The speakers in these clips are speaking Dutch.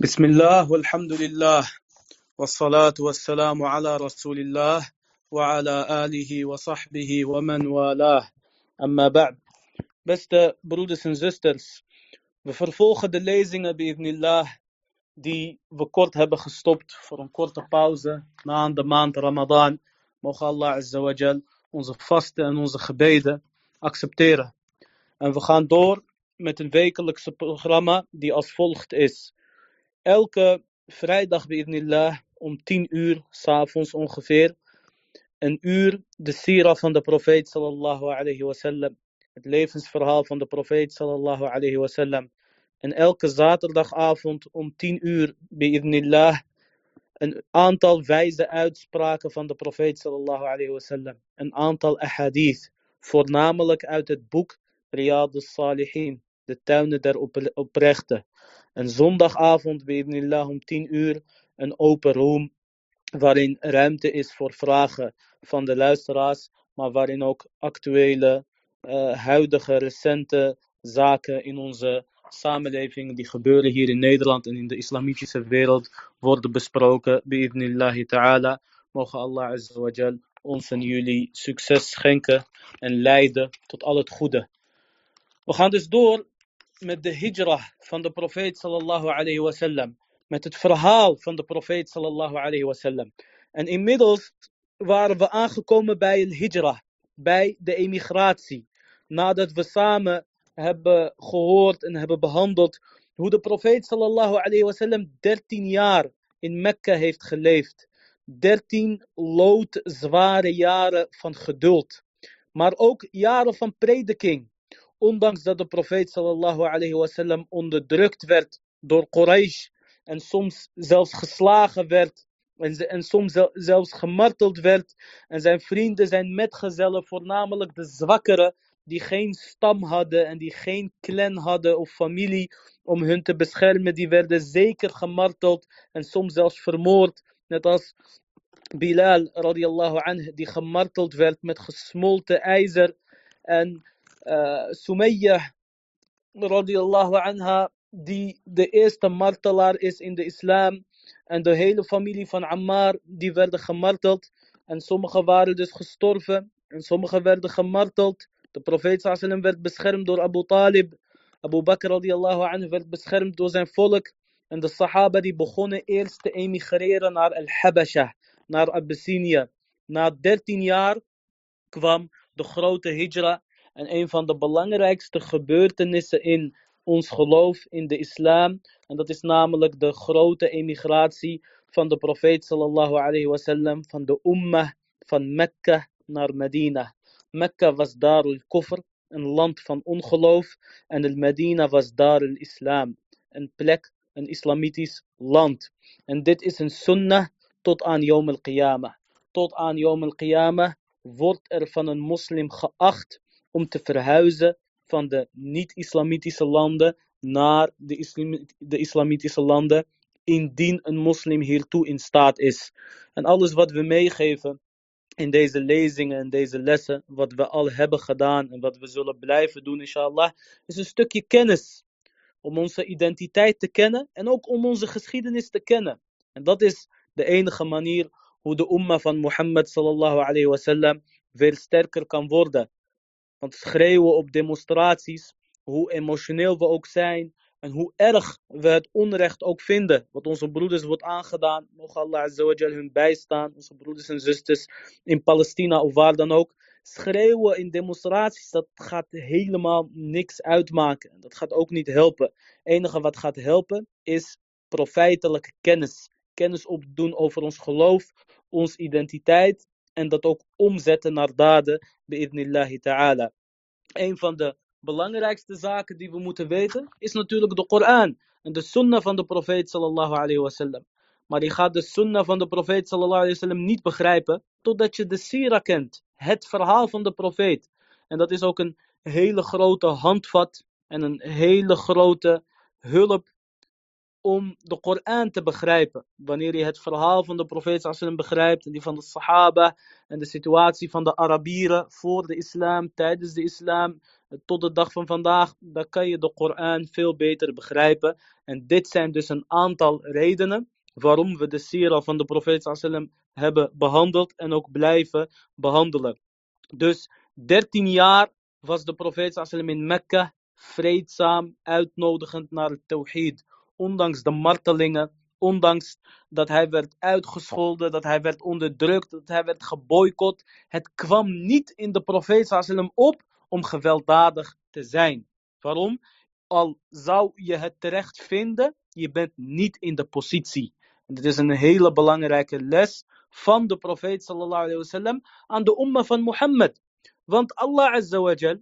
بسم الله والحمد لله والصلاة والسلام على رسول الله وعلى آله وصحبه ومن والاه أما بعد Beste broeders en zusters, we vervolgen de lezingen bi'idnillah die we kort hebben gestopt voor een korte pauze na de maand Ramadan. Mogen Allah Azza wa Jal onze vasten en onze gebeden accepteren. En we gaan door met een wekelijkse programma die als volgt is. Elke vrijdag bi'idnillah om 10 uur s'avonds ongeveer een uur de sira van de profeet sallallahu alayhi wasallam. Het levensverhaal van de profeet sallallahu alayhi wasallam. En elke zaterdagavond om 10 uur bi'idnillah een aantal wijze uitspraken van de profeet sallallahu alayhi wasallam. Een aantal ahadith. Voornamelijk uit het boek Riyad al-Salihin. De tuinen der oprechten. En zondagavond bi'idnillah om 10 uur een open room waarin ruimte is voor vragen van de luisteraars, maar waarin ook actuele, uh, huidige, recente zaken in onze samenleving die gebeuren hier in Nederland en in de islamitische wereld worden besproken. Bi'idnillahi ta'ala. Mogen Allah Azza wa Jal ons en jullie succes schenken en leiden tot al het goede. We gaan dus door met de hijrah van de profeet sallallahu alayhi wasallam. Met het verhaal van de profeet sallallahu alayhi wasallam. En inmiddels waren we aangekomen bij een hijrah. Bij de emigratie. Nadat we samen hebben gehoord en hebben behandeld hoe de profeet sallallahu alayhi wasallam 13 jaar in Mekka heeft geleefd. 13 loodzware jaren van geduld. Maar ook jaren van prediking. Ondanks dat de profeet sallallahu alayhi wasallam onderdrukt werd door Quraysh en soms zelfs geslagen werd en, en soms zelfs gemarteld werd en zijn vrienden, zijn metgezellen, voornamelijk de zwakkeren die geen stam hadden en die geen clan hadden of familie om hun te beschermen, die werden zeker gemarteld en soms zelfs vermoord, net als Bilal radiallahu anh, die gemarteld werd met gesmolten ijzer en Sumayya radiallahu anha, die de eerste martelaar is in de islam. En de hele familie van Ammar, die werden gemarteld. En sommigen waren dus gestorven. En sommigen werden gemarteld. De profeet sallam werd beschermd door Abu Talib. Abu Bakr radiallahu anhu werd beschermd door zijn volk. En de sahaba die begonnen eerst te emigreren naar Al-Habasha, naar Abyssinia. Na 13 jaar kwam de grote hijra en een van de belangrijkste gebeurtenissen in ons geloof in de islam. En dat is namelijk de grote emigratie van de profeet sallallahu alayhi wasallam, van de ummah van Mekka naar Medina. Mekka was Darul Kufr, een land van ongeloof. En el Medina was Darul Islam, een plek, een islamitisch land. En dit is een sunnah tot aan Yom al-Qiyamah. Tot aan Yom al-Qiyamah wordt er van een moslim geacht om te verhuizen van de niet-islamitische landen naar de, islam de islamitische landen, indien een moslim hiertoe in staat is. En alles wat we meegeven in deze lezingen en deze lessen, wat we al hebben gedaan en wat we zullen blijven doen, inshallah, is een stukje kennis. Om onze identiteit te kennen en ook om onze geschiedenis te kennen. En dat is de enige manier hoe de umma van Mohammed sallallahu alayhi weer sterker kan worden. Want schreeuwen op demonstraties, hoe emotioneel we ook zijn en hoe erg we het onrecht ook vinden, wat onze broeders wordt aangedaan, mogen Allah azawajal hun bijstaan, onze broeders en zusters in Palestina of waar dan ook. Schreeuwen in demonstraties, dat gaat helemaal niks uitmaken. Dat gaat ook niet helpen. Het enige wat gaat helpen is profijtelijke kennis. Kennis opdoen over ons geloof, onze identiteit en dat ook omzetten naar daden, bi'idnillahi ta'ala. Een van de belangrijkste zaken die we moeten weten, is natuurlijk de Koran en de sunnah van de profeet sallallahu alayhi wasallam. Maar je gaat de sunnah van de profeet sallallahu alayhi wasallam niet begrijpen, totdat je de sira kent, het verhaal van de profeet. En dat is ook een hele grote handvat en een hele grote hulp om de Koran te begrijpen. Wanneer je het verhaal van de profeet sallam begrijpt en die van de sahaba en de situatie van de Arabieren voor de islam, tijdens de islam, tot de dag van vandaag, dan kan je de Koran veel beter begrijpen. En dit zijn dus een aantal redenen waarom we de sira van de profeet sallam hebben behandeld en ook blijven behandelen. Dus 13 jaar was de profeet sallam in Mekka vreedzaam, uitnodigend naar het tawhid. Ondanks de martelingen, ondanks dat hij werd uitgescholden, dat hij werd onderdrukt, dat hij werd geboycott. Het kwam niet in de profeet sallam op om gewelddadig te zijn. Waarom? Al zou je het terecht vinden, je bent niet in de positie. Dit is een hele belangrijke les van de profeet sallallahu alayhi wasallam aan de umma van Mohammed. Want Allah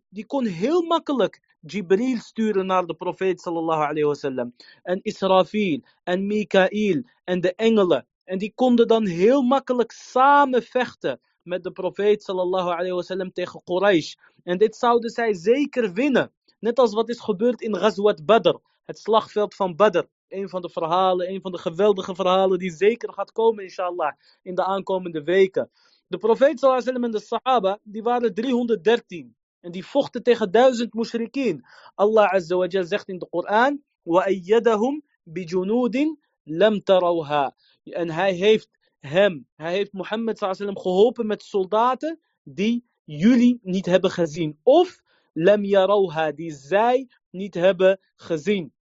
die kon heel makkelijk Jibril sturen naar de profeet sallallahu alayhi wasallam. En Israfil en Mikael en de engelen. En die konden dan heel makkelijk samen vechten met de profeet sallallahu alayhi wasallam tegen Quraysh. En dit zouden zij zeker winnen. Net als wat is gebeurd in Ghazwat Badr, het slagveld van Badr. Een van de verhalen, een van de geweldige verhalen die zeker gaat komen, inshallah, in de aankomende weken. De profeet sallallahu alayhi en de sahaba, die waren 313. En die vochten tegen duizend mushrikeen. Allah azza wa jal zegt in de Koran, وَأَيَّدَهُمْ بِجُنُودٍ لَمْ تَرَوْهَا. En hij heeft hem, hij heeft Mohammed sallam geholpen met soldaten die jullie niet hebben gezien. Of lam yarawha, die zij niet hebben gezien.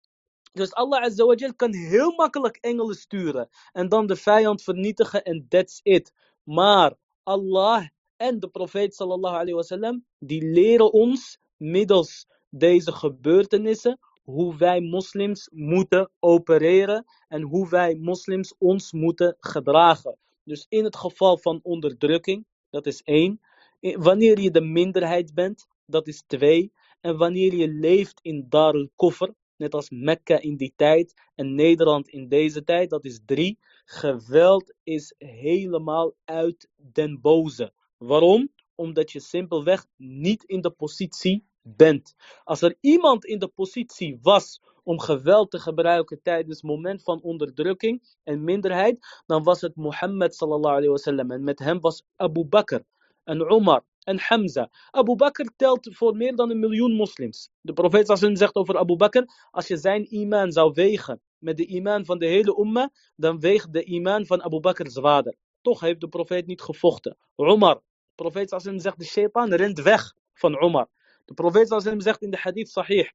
Dus Allah Azza wa Jal kan heel makkelijk engelen sturen en dan de vijand vernietigen en that's it. Maar Allah en de profeet sallallahu alayhi wasallam, die leren ons middels deze gebeurtenissen hoe wij moslims moeten opereren en hoe wij moslims ons moeten gedragen. Dus in het geval van onderdrukking, dat is één. Wanneer je de minderheid bent, dat is twee. En wanneer je leeft in Darul Koffer, net als Mekka in die tijd en Nederland in deze tijd, dat is drie. Geweld is helemaal uit den boze. Waarom? Omdat je simpelweg niet in de positie bent. Als er iemand in de positie was om geweld te gebruiken tijdens het moment van onderdrukking en minderheid, dan was het Mohammed sallallahu alayhi wasallam. En met hem was Abu Bakr en Umar en Hamza. Abu Bakr telt voor meer dan een miljoen moslims. De profeet sallallahu zegt over Abu Bakr, als je zijn iman zou wegen met de iman van de hele umma, dan weegt de iman van Abu Bakr zwaarder. Toch heeft de profeet niet gevochten. Umar, de profeet sallallahu zegt, de shaitan rent weg van Umar. De profeet sallallahu zegt in de hadith sahih,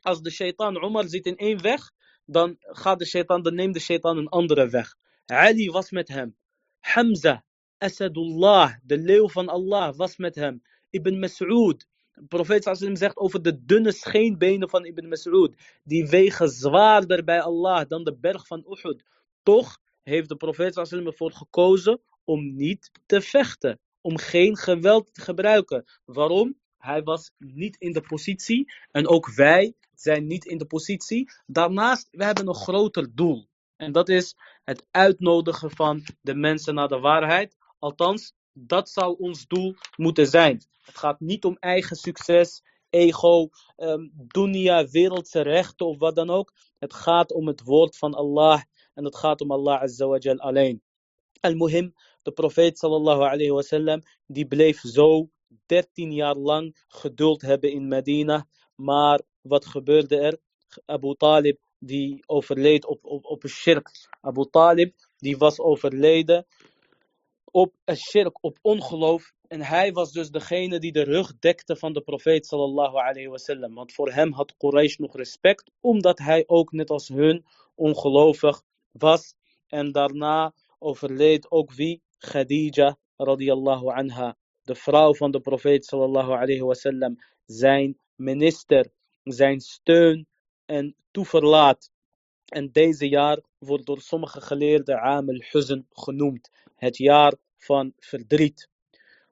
als de shaitan Umar zit in één weg, dan gaat de shaitan, dan neemt de shaitan een andere weg. Ali was met hem. Hamza, Asadullah, de leeuw van Allah, was met hem. Ibn Mas'ud, de profeet sallam zegt over de dunne scheenbenen van Ibn Mas'ud. Die wegen zwaarder bij Allah dan de berg van Uhud. Toch heeft de profeet sallam ervoor gekozen om niet te vechten. Om geen geweld te gebruiken. Waarom? Hij was niet in de positie. En ook wij zijn niet in de positie. Daarnaast, we hebben een groter doel. En dat is het uitnodigen van de mensen naar de waarheid. Althans, dat zou ons doel moeten zijn. Het gaat niet om eigen succes, ego, um, dunya, wereldse rechten of wat dan ook. Het gaat om het woord van Allah en het gaat om Allah Azza wa alleen. Al-Muhim, de profeet sallallahu alayhi wasallam, die bleef zo 13 jaar lang geduld hebben in Medina. Maar wat gebeurde er? Abu Talib, die overleed op, op, op een shirk. Abu Talib, die was overleden op shirk, op ongeloof. En hij was dus degene die de rug dekte van de profeet sallallahu alayhi wasallam. Want voor hem had Quraysh nog respect, omdat hij ook net als hun ongelovig was. En daarna overleed ook wie? Khadija radiyallahu anha. De vrouw van de profeet sallallahu alayhi wasallam. Zijn minister, zijn steun en toeverlaat. En deze jaar wordt door sommige geleerden Amel Huzn genoemd. Het jaar van verdriet.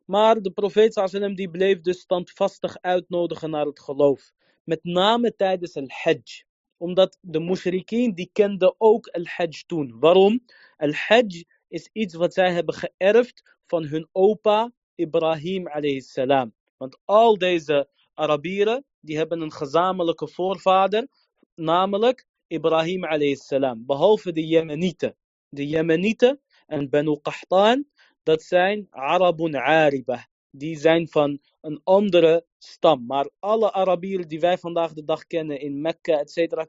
Maar de profeet sallam die bleef dus standvastig uitnodigen naar het geloof. Met name tijdens al-Hajj. Omdat de mushrikeen die kenden ook al-Hajj toen. Waarom? Al-Hajj is iets wat zij hebben geërfd van hun opa Ibrahim alayhi salam. Want al deze Arabieren die hebben een gezamenlijke voorvader. Namelijk Ibrahim alayhi salam. Behalve de Jemenieten. De Jemenieten en Banu Qahtan dat zijn Arabun Ariba. Die zijn van een andere stam. Maar alle Arabieren die wij vandaag de dag kennen in Mekka, et cetera,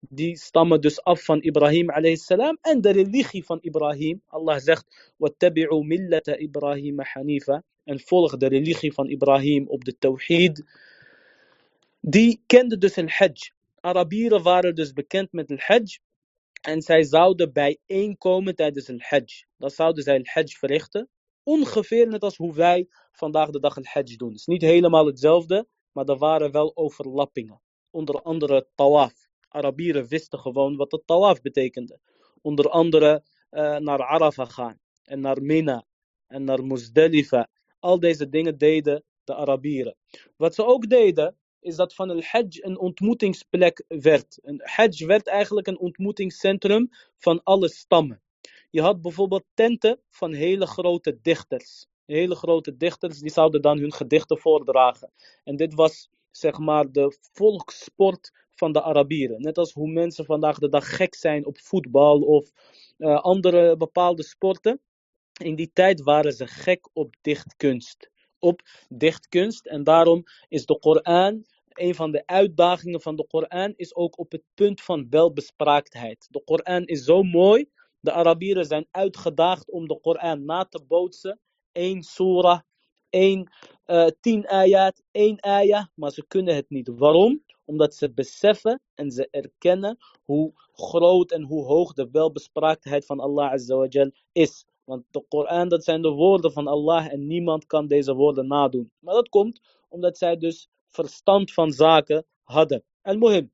die stammen dus af van Ibrahim salam en de religie van Ibrahim. Allah zegt, وَاتَّبِعُوا مِلَّةَ إِبْرَاهِيمَ حَنِيفًا En volg de religie van Ibrahim op de tawhid. Die kenden dus een hajj. Arabieren waren dus bekend met een hajj. En zij zouden bijeenkomen tijdens een hajj. Dan zouden zij een hajj verrichten. Ongeveer net als hoe wij vandaag de dag een hajj doen. Het is niet helemaal hetzelfde, maar er waren wel overlappingen. Onder andere tawaf. Arabieren wisten gewoon wat het tawaf betekende. Onder andere uh, naar Arafah gaan. En naar Mina. En naar Muzdalifa. Al deze dingen deden de Arabieren. Wat ze ook deden, is dat van een hajj een ontmoetingsplek werd. Een hajj werd eigenlijk een ontmoetingscentrum van alle stammen. Je had bijvoorbeeld tenten van hele grote dichters. Hele grote dichters die zouden dan hun gedichten voordragen. En dit was zeg maar de volkssport van de Arabieren. Net als hoe mensen vandaag de dag gek zijn op voetbal of uh, andere bepaalde sporten. In die tijd waren ze gek op dichtkunst. Op dichtkunst. En daarom is de Koran een van de uitdagingen van de Koran is ook op het punt van welbespraaktheid. De Koran is zo mooi. De Arabieren zijn uitgedaagd om de Koran na te bootsen. Eén surah, één, uh, tien ayat, één ayah. Maar ze kunnen het niet. Waarom? Omdat ze beseffen en ze erkennen hoe groot en hoe hoog de welbespraaktheid van Allah Azza is. Want de Koran, dat zijn de woorden van Allah en niemand kan deze woorden nadoen. Maar dat komt omdat zij dus verstand van zaken hadden. En mohim.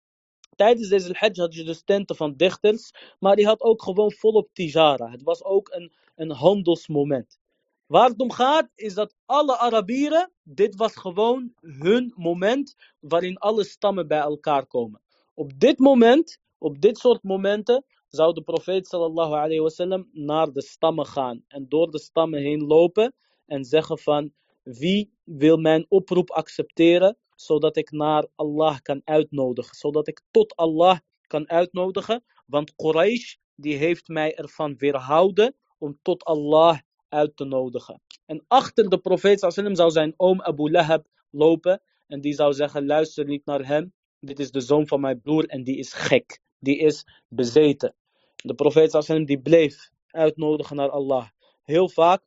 Tijdens deze hajj had je dus tenten van dichters, maar die had ook gewoon volop tijara. Het was ook een, een handelsmoment. Waar het om gaat is dat alle Arabieren, dit was gewoon hun moment waarin alle stammen bij elkaar komen. Op dit moment, op dit soort momenten, zou de profeet sallallahu alayhi wasallam naar de stammen gaan en door de stammen heen lopen en zeggen van wie wil mijn oproep accepteren zodat ik naar Allah kan uitnodigen. Zodat ik tot Allah kan uitnodigen. Want Quraysh die heeft mij ervan weerhouden om tot Allah uit te nodigen. En achter de profeet sallam zou zijn oom Abu Lahab lopen. En die zou zeggen, luister niet naar hem. Dit is de zoon van mijn broer en die is gek. Die is bezeten. De profeet sallam die bleef uitnodigen naar Allah. Heel vaak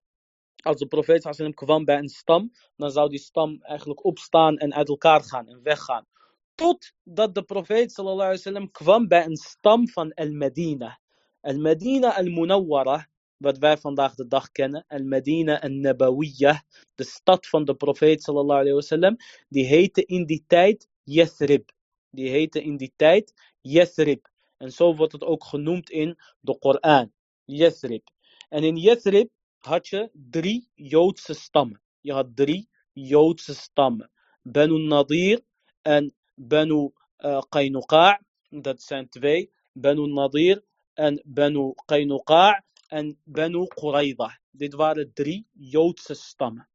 als de profeet kwam bij een stam, dan zou die stam eigenlijk opstaan en uit elkaar gaan en weggaan. Totdat de profeet sallam kwam bij een stam van Al-Medina. Al-Medina al-Munawwara, wat wij vandaag de dag kennen. Al-Medina al-Nabawiyah, de stad van de profeet sallam, die heette in die tijd Yathrib. Die heette in die tijd Yathrib. En zo wordt het ook genoemd in de Koran. Yathrib. En in Yathrib had je drie Joodse stammen. Je had drie Joodse stammen. Banu Nadir en Banu uh. Dat zijn twee. Banu Nadir en Banu Qaynuqa' en Banu Qurayza. Dit waren drie Joodse stammen.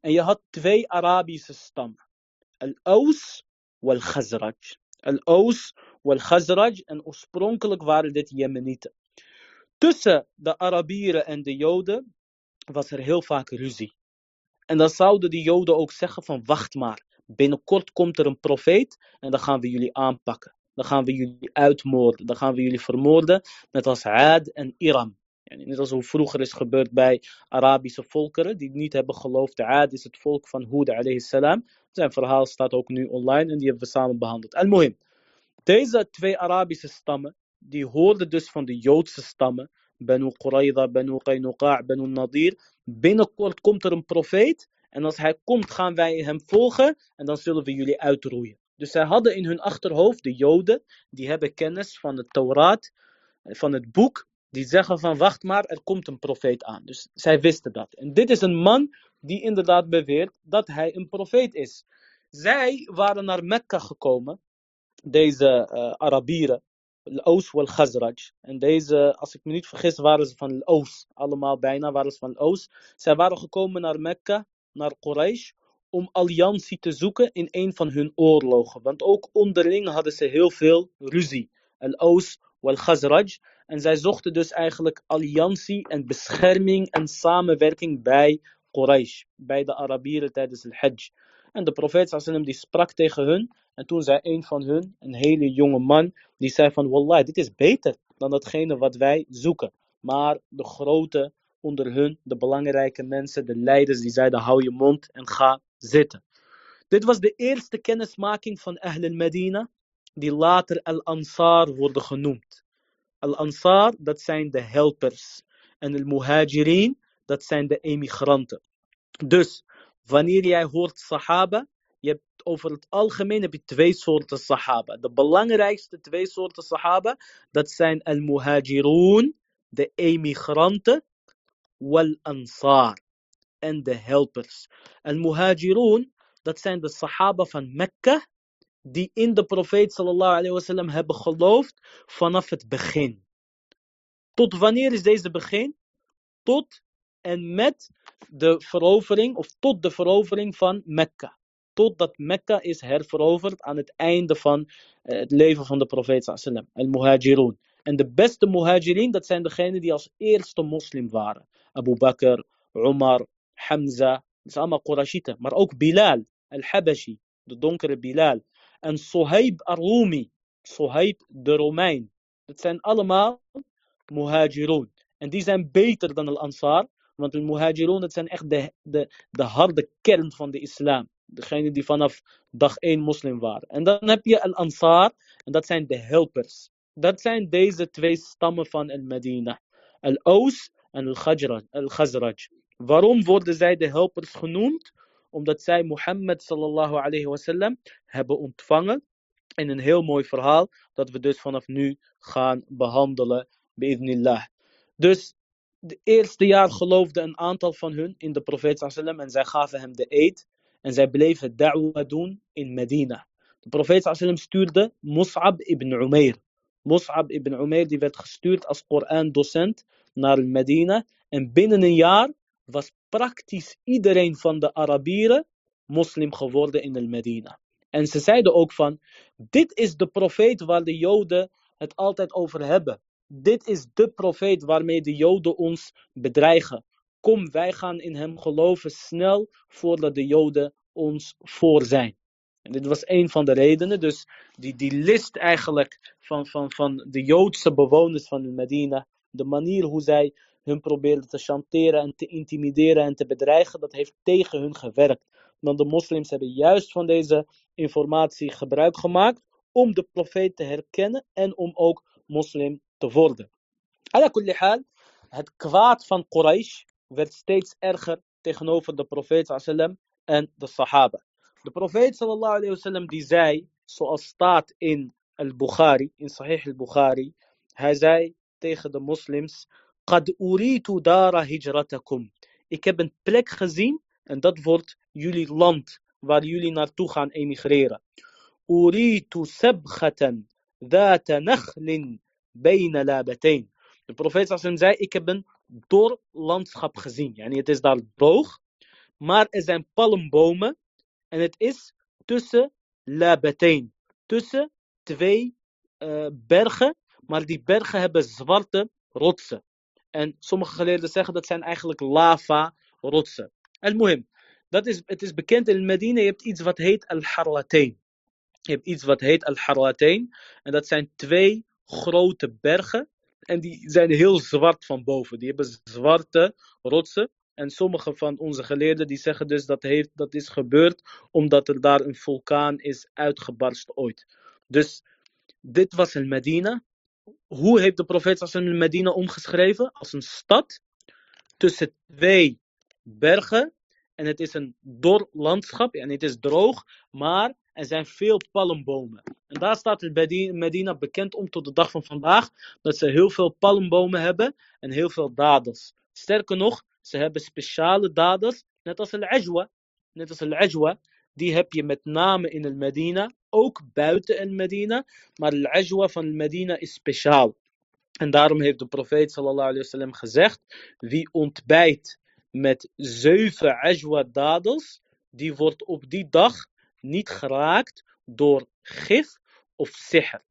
En je had twee Arabische stammen. Al-Aus wal-Khazraj. Al-Aus wal-Khazraj. En oorspronkelijk waren dit Jemenieten. Tussen de Arabieren en de Joden was er heel vaak ruzie. En dan zouden die Joden ook zeggen van wacht maar, binnenkort komt er een profeet en dan gaan we jullie aanpakken. Dan gaan we jullie uitmoorden, dan gaan we jullie vermoorden, net als Aad en Iram. Net als hoe vroeger is gebeurd bij Arabische volkeren die niet hebben geloofd. Aad is het volk van Hoed alayhi salam. Zijn verhaal staat ook nu online en die hebben we samen behandeld. Al-Muhim. Deze twee Arabische stammen, die hoorden dus van de Joodse stammen. Banu Qurayza, Banu Qaynuqa', Banu Nadir. Binnenkort komt er een profeet. En als hij komt, gaan wij hem volgen. En dan zullen we jullie uitroeien. Dus zij hadden in hun achterhoofd, de Joden, die hebben kennis van de Torah, van het boek. Die zeggen van wacht maar, er komt een profeet aan. Dus zij wisten dat. En dit is een man die inderdaad beweert dat hij een profeet is. Zij waren naar Mekka gekomen, deze uh, Arabieren. Al-Oos wal Khazraj. En deze, als ik me niet vergis, waren ze van Al-Oos. Allemaal bijna waren ze van Al-Oos. Zij waren gekomen naar Mekka, naar Quraysh, om alliantie te zoeken in een van hun oorlogen. Want ook onderling hadden ze heel veel ruzie. Al-Oos wal Khazraj. En zij zochten dus eigenlijk alliantie en bescherming en samenwerking bij Quraysh. Bij de Arabieren tijdens het Hajj. En de profeet sallam die sprak tegen hun. En toen zei een van hun, een hele jonge man, die zei van Wallah, dit is beter dan datgene wat wij zoeken. Maar de grote onder hun, de belangrijke mensen, de leiders, die zeiden hou je mond en ga zitten. Dit was de eerste kennismaking van Ahl Medina, die later Al-Ansar worden genoemd. Al-Ansar, dat zijn de helpers. En Al-Muhajirin, dat zijn de emigranten. Dus, wanneer jij hoort Sahaba, je hebt over het algemeen heb je twee soorten Sahaba. De belangrijkste twee soorten Sahaba, dat zijn Al-Muhajirun, de emigranten, Wal-Ansar, en de helpers. Al-Muhajirun, dat zijn de Sahaba van Mekka, die in de profeet sallallahu alayhi wasallam hebben geloofd vanaf het begin. Tot wanneer is deze begin? Tot en met de verovering, of tot de verovering van Mekka. Totdat Mekka is herveroverd aan het einde van eh, het leven van de profeet sallallahu al-Muhajirun. En de beste muhajirin, dat zijn degenen die als eerste moslim waren. Abu Bakr, Umar, Hamza, dat zijn allemaal. Maar ook Bilal, al-Habashi, de donkere Bilal. En Sohaib al-Rumi, Sohaib de Romein. Dat zijn allemaal muhajirun. En die zijn beter dan al-Ansar. Want de muhajirun, zijn echt de, de, de harde kern van de islam. Degene die vanaf dag 1 moslim waren. En dan heb je al-Ansar. En dat zijn de helpers. Dat zijn deze twee stammen van al-Medina. Al-Aus en al-Khazraj. Waarom worden zij de helpers genoemd? Omdat zij Mohammed sallallahu alayhi wasallam hebben ontvangen. In een heel mooi verhaal dat we dus vanaf nu gaan behandelen. Bi'idnillah. Dus de eerste jaar geloofde een aantal van hun in de profeet sallam en zij gaven hem de eed. En zij bleven da'wa doen in Medina. De profeet sallam stuurde Mus'ab ibn Umair. Mus'ab ibn Umair die werd gestuurd als Koran-docent naar Medina. En binnen een jaar was praktisch iedereen van de Arabieren moslim geworden in Medina. En ze zeiden ook van, dit is de profeet waar de Joden het altijd over hebben. Dit is de profeet waarmee de Joden ons bedreigen. Kom, wij gaan in hem geloven snel voordat de Joden ons voor zijn. En dit was een van de redenen. Dus die, die list eigenlijk van, van, van de Joodse bewoners van Medina. De manier hoe zij hun probeerden te chanteren en te intimideren en te bedreigen. Dat heeft tegen hun gewerkt. Want de moslims hebben juist van deze informatie gebruik gemaakt. Om de profeet te herkennen en om ook moslim te worden. Het kwaad van Quraysh werd steeds erger tegenover de profeet sallam en de sahaba. De profeet sallallahu alayhi wasallam die zei, zoals staat in al-Bukhari, in Sahih al-Bukhari, hij zei tegen de moslims, Qad uritu dara hijratakum. Ik heb een plek gezien en dat wordt jullie land waar jullie naartoe gaan emigreren. Uritu sabghatan dhata nakhlin bayna labatain. De profeet zei, ik heb een dor landschap gezien. Yani het is daar droog, maar er zijn palmbomen en het is tussen labatain. Tussen twee uh, bergen, maar die bergen hebben zwarte rotsen. En sommige geleerden zeggen dat zijn eigenlijk lava rotsen. Al-Muhim, is, het is bekend in Medina, je hebt iets wat heet Al-Harlatain. Je hebt iets wat heet Al-Harlatain. En dat zijn twee grote bergen. En die zijn heel zwart van boven. Die hebben zwarte rotsen. En sommige van onze geleerden die zeggen dus dat heeft, dat is gebeurd omdat er daar een vulkaan is uitgebarst ooit. Dus dit was in Medina. Hoe heeft de profeet in Medina omgeschreven? Als een stad tussen twee bergen. En het is een dor landschap en het is droog, maar er zijn veel palmbomen. En daar staat het Medina bekend om tot de dag van vandaag, dat ze heel veel palmbomen hebben en heel veel dadels. Sterker nog, ze hebben speciale dadels, net als al-ajwa. Net als al-ajwa, die heb je met name in el Medina, ook buiten el Medina, maar al-ajwa van el Medina is speciaal. En daarom heeft de profeet sallallahu alayhi wasallam gezegd, wie ontbijt met zeven ajwa dadels, die wordt op die dag niet geraakt door gif of sihr.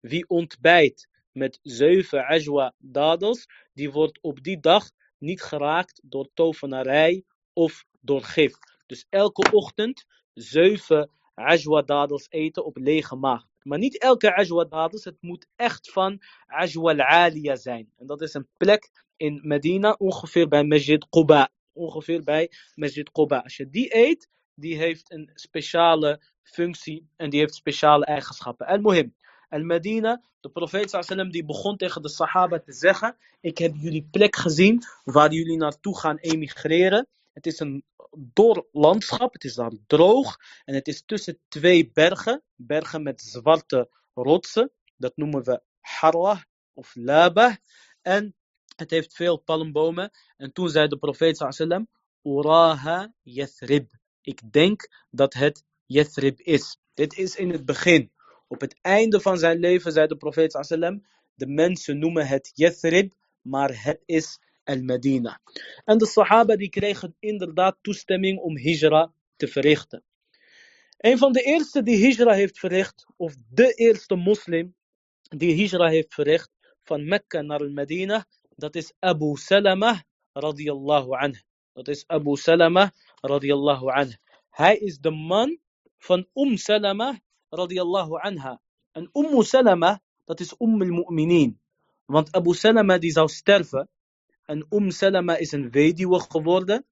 Wie ontbijt met zeven ajwa dadels, die wordt op die dag niet geraakt door tovenarij of door gif. Dus elke ochtend zeven ajwa-dadels eten op lege maag. Maar niet elke ajwa-dadels, het moet echt van ajwa al-aliya zijn. En dat is een plek in Medina, ongeveer bij Masjid Quba. Ongeveer bij Masjid Quba. Als je die eet, die heeft een speciale functie en die heeft speciale eigenschappen. Al-Muhim. Al-Medina, de profeet sallam, die begon tegen de sahaba te zeggen, ik heb jullie plek gezien waar jullie naartoe gaan emigreren. Het is een dor landschap, het is daar droog en het is tussen twee bergen, bergen met zwarte rotsen. Dat noemen we Harwa of Laba. En het heeft veel palmbomen. En toen zei de profeet sallam, Uraha Yathrib. Ik denk dat het Yathrib is. Dit is in het begin. Op het einde van zijn leven zei de profeet sallam, de mensen noemen het Yathrib, maar het is al-Medina. En de Sahaba die kregen inderdaad toestemming om hijra te verrichten. Een van de eerste die hijra heeft verricht, of de eerste moslim die hijra heeft verricht van Mekka naar Medina, dat is Abu Salama radiyallahu anhu. Dat is Abu Salama Hij is de man van Umm Salama radiyallahu anha. En Umm Salama, dat is Umm al-Mu'minin. Want Abu Salama die zou sterven en Umm Salama is een weduwe geworden.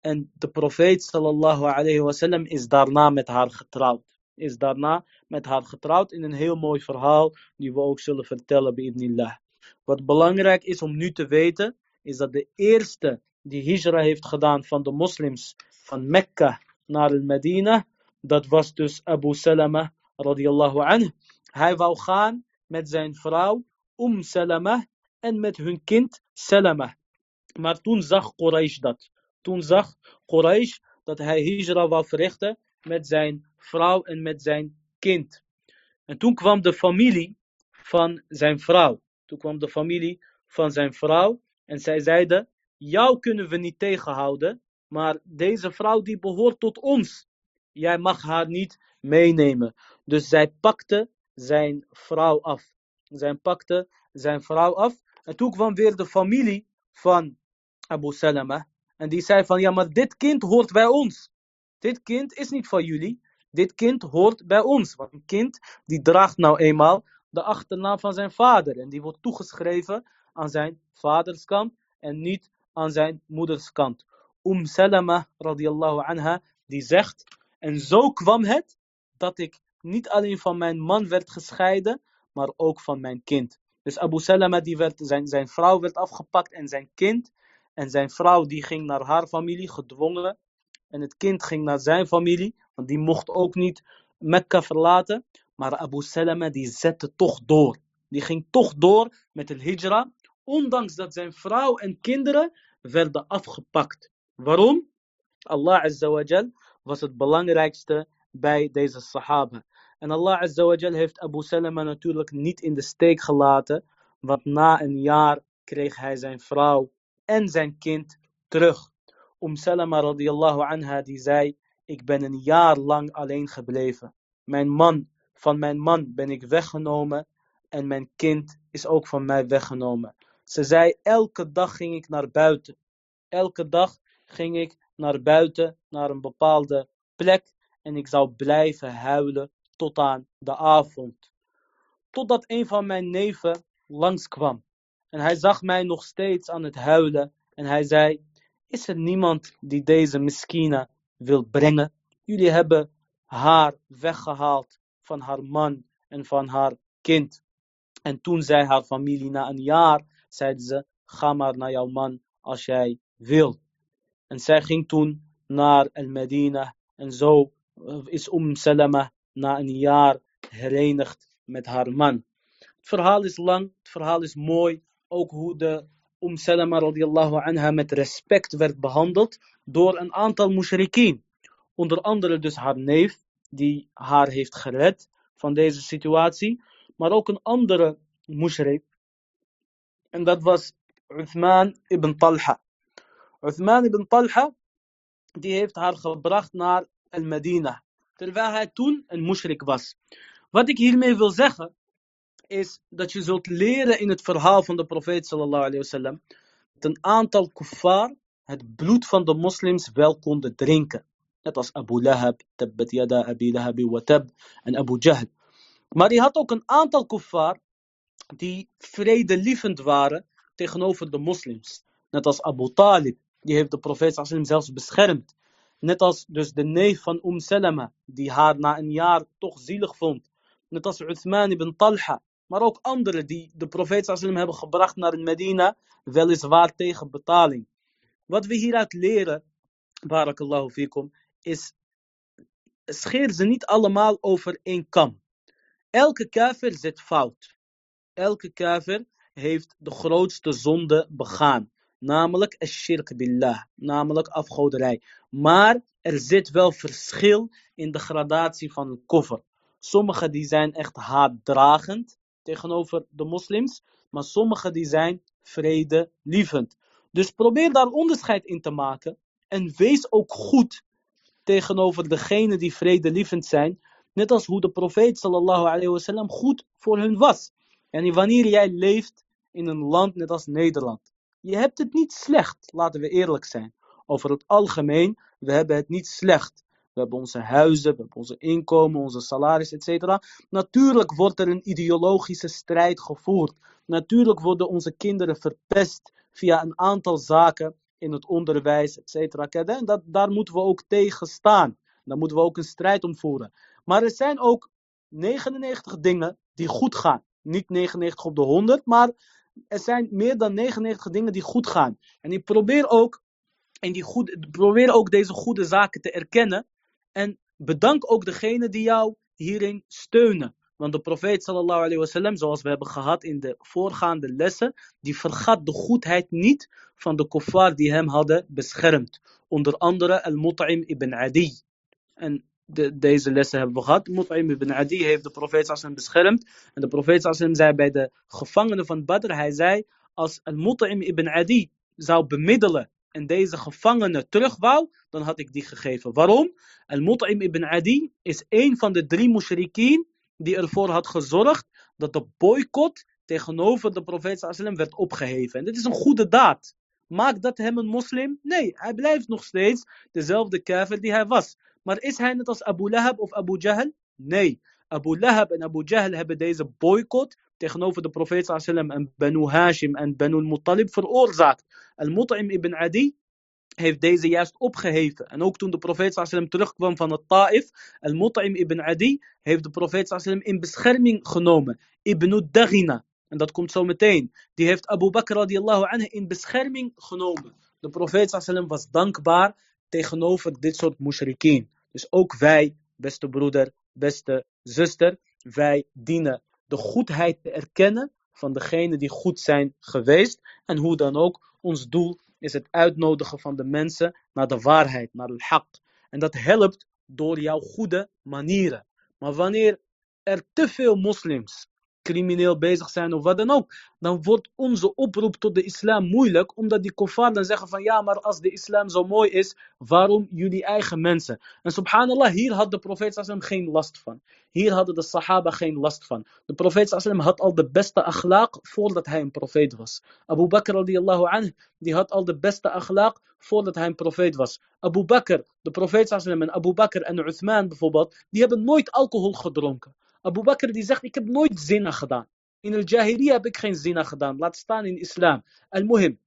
En de profeet sallallahu alayhi wasallam is daarna met haar getrouwd. Is daarna met haar getrouwd in een heel mooi verhaal die we ook zullen vertellen bi'idnillah. Wat belangrijk is om nu te weten, is dat de eerste die hijra heeft gedaan van de moslims van Mekka naar Medina, dat was dus Abu Salama radiyallahu anhu. Hij wou gaan met zijn vrouw Umm Salama en met hun kind Salama. Maar toen zag Quraysh dat. Toen zag Quraysh dat hij hijra wou verrichten met zijn vrouw en met zijn kind. En toen kwam de familie van zijn vrouw. Toen kwam de familie van zijn vrouw en zij zeiden, jou kunnen we niet tegenhouden, maar deze vrouw die behoort tot ons. Jij mag haar niet meenemen. Dus zij pakte zijn vrouw af. Zij pakte zijn vrouw af. En toen kwam weer de familie van Abu Salama. En die zei van, ja maar dit kind hoort bij ons. Dit kind is niet van jullie. Dit kind hoort bij ons. Want een kind die draagt nou eenmaal de achternaam van zijn vader. En die wordt toegeschreven aan zijn vaderskant en niet aan zijn moederskant. Um Salama radiallahu anha die zegt, en zo kwam het dat ik niet alleen van mijn man werd gescheiden, maar ook van mijn kind. Dus Abu Salama, die werd, zijn, zijn vrouw werd afgepakt en zijn kind. En zijn vrouw die ging naar haar familie, gedwongen. En het kind ging naar zijn familie, want die mocht ook niet Mekka verlaten. Maar Abu Salama die zette toch door. Die ging toch door met de hijra, ondanks dat zijn vrouw en kinderen werden afgepakt. Waarom? Allah Azza wa Jal was het belangrijkste bij deze sahaba. En Allah Azza wa Jal heeft Abu Salama natuurlijk niet in de steek gelaten, want na een jaar kreeg hij zijn vrouw en zijn kind terug. Om Salama radiallahu anha die zei, ik ben een jaar lang alleen gebleven. Mijn man, van mijn man ben ik weggenomen en mijn kind is ook van mij weggenomen. Ze zei, elke dag ging ik naar buiten. Elke dag ging ik naar buiten, naar een bepaalde plek en ik zou blijven huilen tot aan de avond. Totdat een van mijn neven langskwam. En hij zag mij nog steeds aan het huilen. En hij zei, is er niemand die deze miskina wil brengen? Jullie hebben haar weggehaald van haar man en van haar kind. En toen zei haar familie, na een jaar, zeiden ze, ga maar naar jouw man als jij wil. En zij ging toen naar Al-Medina. En zo is Umm Salama na een jaar herenigd met haar man. Het verhaal is lang, het verhaal is mooi. Ook hoe de Umm Salama radiallahu anha met respect werd behandeld door een aantal mushrikeen. Onder andere dus haar neef, die haar heeft gered van deze situatie. Maar ook een andere mushrik. En dat was Uthman ibn Talha. Uthman ibn Talha, die heeft haar gebracht naar Al-Medina. Terwijl hij toen een mushrik was. Wat ik hiermee wil zeggen, is dat je zult leren in het verhaal van de profeet sallallahu alayhi dat een aantal kuffar het bloed van de moslims wel konden drinken. Net als Abu Lahab, tabbat yada Abi Lahabi wa tab en Abu Jahl. Maar hij had ook een aantal kuffar die vredelievend waren tegenover de moslims. Net als Abu Talib, die heeft de profeet sallam zelfs beschermd. Net als dus de neef van Umm Salama, die haar na een jaar toch zielig vond. Net als Uthman ibn Talha. Maar ook anderen die de profeet sallam hebben gebracht naar Medina, weliswaar tegen betaling. Wat we hieruit leren, barakallahu fikum, is scheer ze niet allemaal over één kam. Elke kafir zit fout. Elke kafir heeft de grootste zonde begaan. Namelijk shirk billah. Namelijk afgoderij. Maar er zit wel verschil in de gradatie van koffer. Sommige die zijn echt haatdragend tegenover de moslims. Maar sommige die zijn vredelievend. Dus probeer daar onderscheid in te maken. En wees ook goed tegenover degenen die vredelievend zijn. Net als hoe de profeet sallallahu alayhi wasallam goed voor hun was. En wanneer jij leeft in een land net als Nederland. Je hebt het niet slecht, laten we eerlijk zijn. Over het algemeen, we hebben het niet slecht. We hebben onze huizen, we hebben onze inkomen, onze salaris, etc. Natuurlijk wordt er een ideologische strijd gevoerd. Natuurlijk worden onze kinderen verpest via een aantal zaken in het onderwijs, etc. En dat, daar moeten we ook tegen staan. Daar moeten we ook een strijd om voeren. Maar er zijn ook 99 dingen die goed gaan. Niet 99 op de 100, maar er zijn meer dan 99 dingen die goed gaan. En ik probeer ook, en die goed, probeer ook deze goede zaken te erkennen. En bedank ook degene die jou hierin steunen. Want de profeet sallallahu alayhi wasallam, zoals we hebben gehad in de voorgaande lessen, die vergat de goedheid niet van de kuffar die hem hadden beschermd. Onder andere al-Mut'im ibn Adi. En de, deze lessen hebben we gehad. Mut'im ibn Adi heeft de profeet sallam beschermd. En de profeet sallam zei bij de gevangenen van Badr, hij zei, als al-Mut'im ibn Adi zou bemiddelen en deze gevangene terug wou, dan had ik die gegeven. Waarom? Al-Mut'im ibn Adi is een van de drie mushrikeen die ervoor had gezorgd dat de boycott tegenover de profeet sallam werd opgeheven. En dit is een goede daad. Maakt dat hem een moslim? Nee, hij blijft nog steeds dezelfde kafir die hij was. Maar is hij net als Abu Lahab of Abu Jahl? Nee. Abu Lahab en Abu Jahl hebben deze boycott tegenover de profeet sallam en Banu Hashim en Banu Muttalib veroorzaakt. Al-Mut'im ibn Adi heeft deze juist opgeheven. En ook toen de profeet sallam terugkwam van het Ta'if, Al-Mut'im ibn Adi heeft de profeet sallam in bescherming genomen. Ibn Daghina. En dat komt zo meteen. Die heeft Abu Bakr radiallahu anhu in bescherming genomen. De profeet sallam was dankbaar tegenover dit soort mushrikeen. Dus ook wij, beste broeder, beste zuster, wij dienen de goedheid te erkennen van degenen die goed zijn geweest. En hoe dan ook, ons doel is het uitnodigen van de mensen naar de waarheid, naar het haq. En dat helpt door jouw goede manieren. Maar wanneer er te veel moslims crimineel bezig zijn of wat dan ook, dan wordt onze oproep tot de islam moeilijk, omdat die kofar dan zeggen van ja, maar als de islam zo mooi is, waarom jullie eigen mensen? En subhanallah, hier had de profeet geen last van. Hier hadden de sahaba geen last van. De profeet sallam had al de beste akhlaaq voordat hij een profeet was. Abu Bakr radiallahu anh, die had al de beste akhlaaq voordat hij een profeet was. Abu Bakr, de profeet sallam en Abu Bakr en Uthman bijvoorbeeld, die hebben nooit alcohol gedronken. Abu Bakr die zegt, ik heb nooit zina gedaan. In de Jahiliya heb ik geen zina gedaan. Laat staan in islam. Al-Muhim.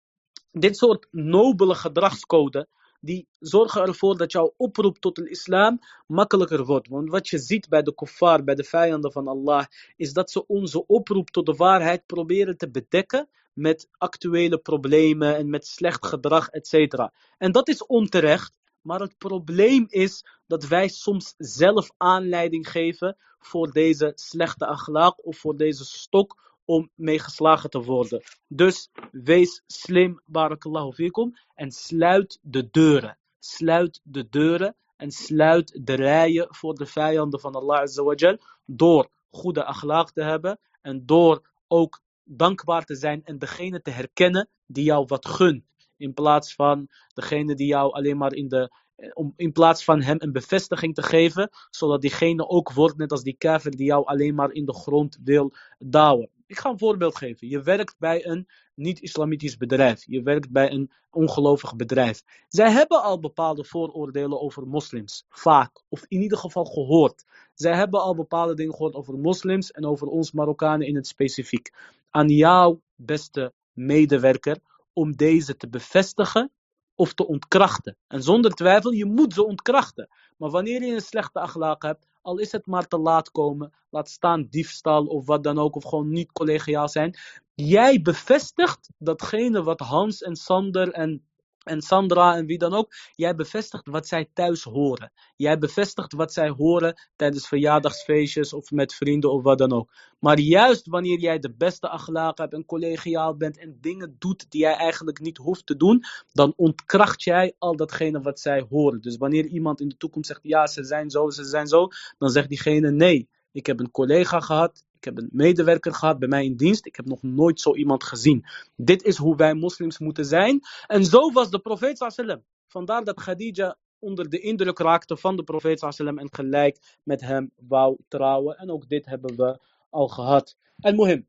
Dit soort nobele gedragscode, die zorgen ervoor dat jouw oproep tot de islam makkelijker wordt. Want wat je ziet bij de kuffar, bij de vijanden van Allah, is dat ze onze oproep tot de waarheid proberen te bedekken met actuele problemen en met slecht gedrag, etc. En dat is onterecht. Maar het probleem is dat wij soms zelf aanleiding geven voor deze slechte akhlaaq of voor deze stok om meegeslagen te worden. Dus wees slim, barakallahu fikum, en sluit de deuren. Sluit de deuren en sluit de rijen voor de vijanden van Allah Azza door goede akhlaaq te hebben en door ook dankbaar te zijn en degene te herkennen die jou wat gunt. In plaats van degene die jou alleen maar in de. Om, in plaats van hem een bevestiging te geven, zodat diegene ook wordt net als die kafir die jou alleen maar in de grond wil douwen. Ik ga een voorbeeld geven. Je werkt bij een niet-islamitisch bedrijf. Je werkt bij een ongelovig bedrijf. Zij hebben al bepaalde vooroordelen over moslims. Vaak. Of in ieder geval gehoord. Zij hebben al bepaalde dingen gehoord over moslims en over ons Marokkanen in het specifiek. Aan jou, beste medewerker, om deze te bevestigen of te ontkrachten. En zonder twijfel, je moet ze ontkrachten. Maar wanneer je een slechte akhlaaq hebt, al is het maar te laat komen, laat staan diefstal of wat dan ook, of gewoon niet collegiaal zijn. Jij bevestigt datgene wat Hans en Sander en en Sandra en wie dan ook. Jij bevestigt wat zij thuis horen. Jij bevestigt wat zij horen tijdens verjaardagsfeestjes of met vrienden of wat dan ook. Maar juist wanneer jij de beste achlaag hebt en collegiaal bent en dingen doet die jij eigenlijk niet hoeft te doen, dan ontkracht jij al datgene wat zij horen. Dus wanneer iemand in de toekomst zegt, ja ze zijn zo, ze zijn zo, dan zegt diegene nee. Ik heb een collega gehad, ik heb een medewerker gehad bij mij in dienst. Ik heb nog nooit zo iemand gezien. Dit is hoe wij moslims moeten zijn. En zo was de profeet sallam. Vandaar dat Khadija onder de indruk raakte van de profeet sallam en gelijk met hem wou trouwen. En ook dit hebben we al gehad. En Mohim,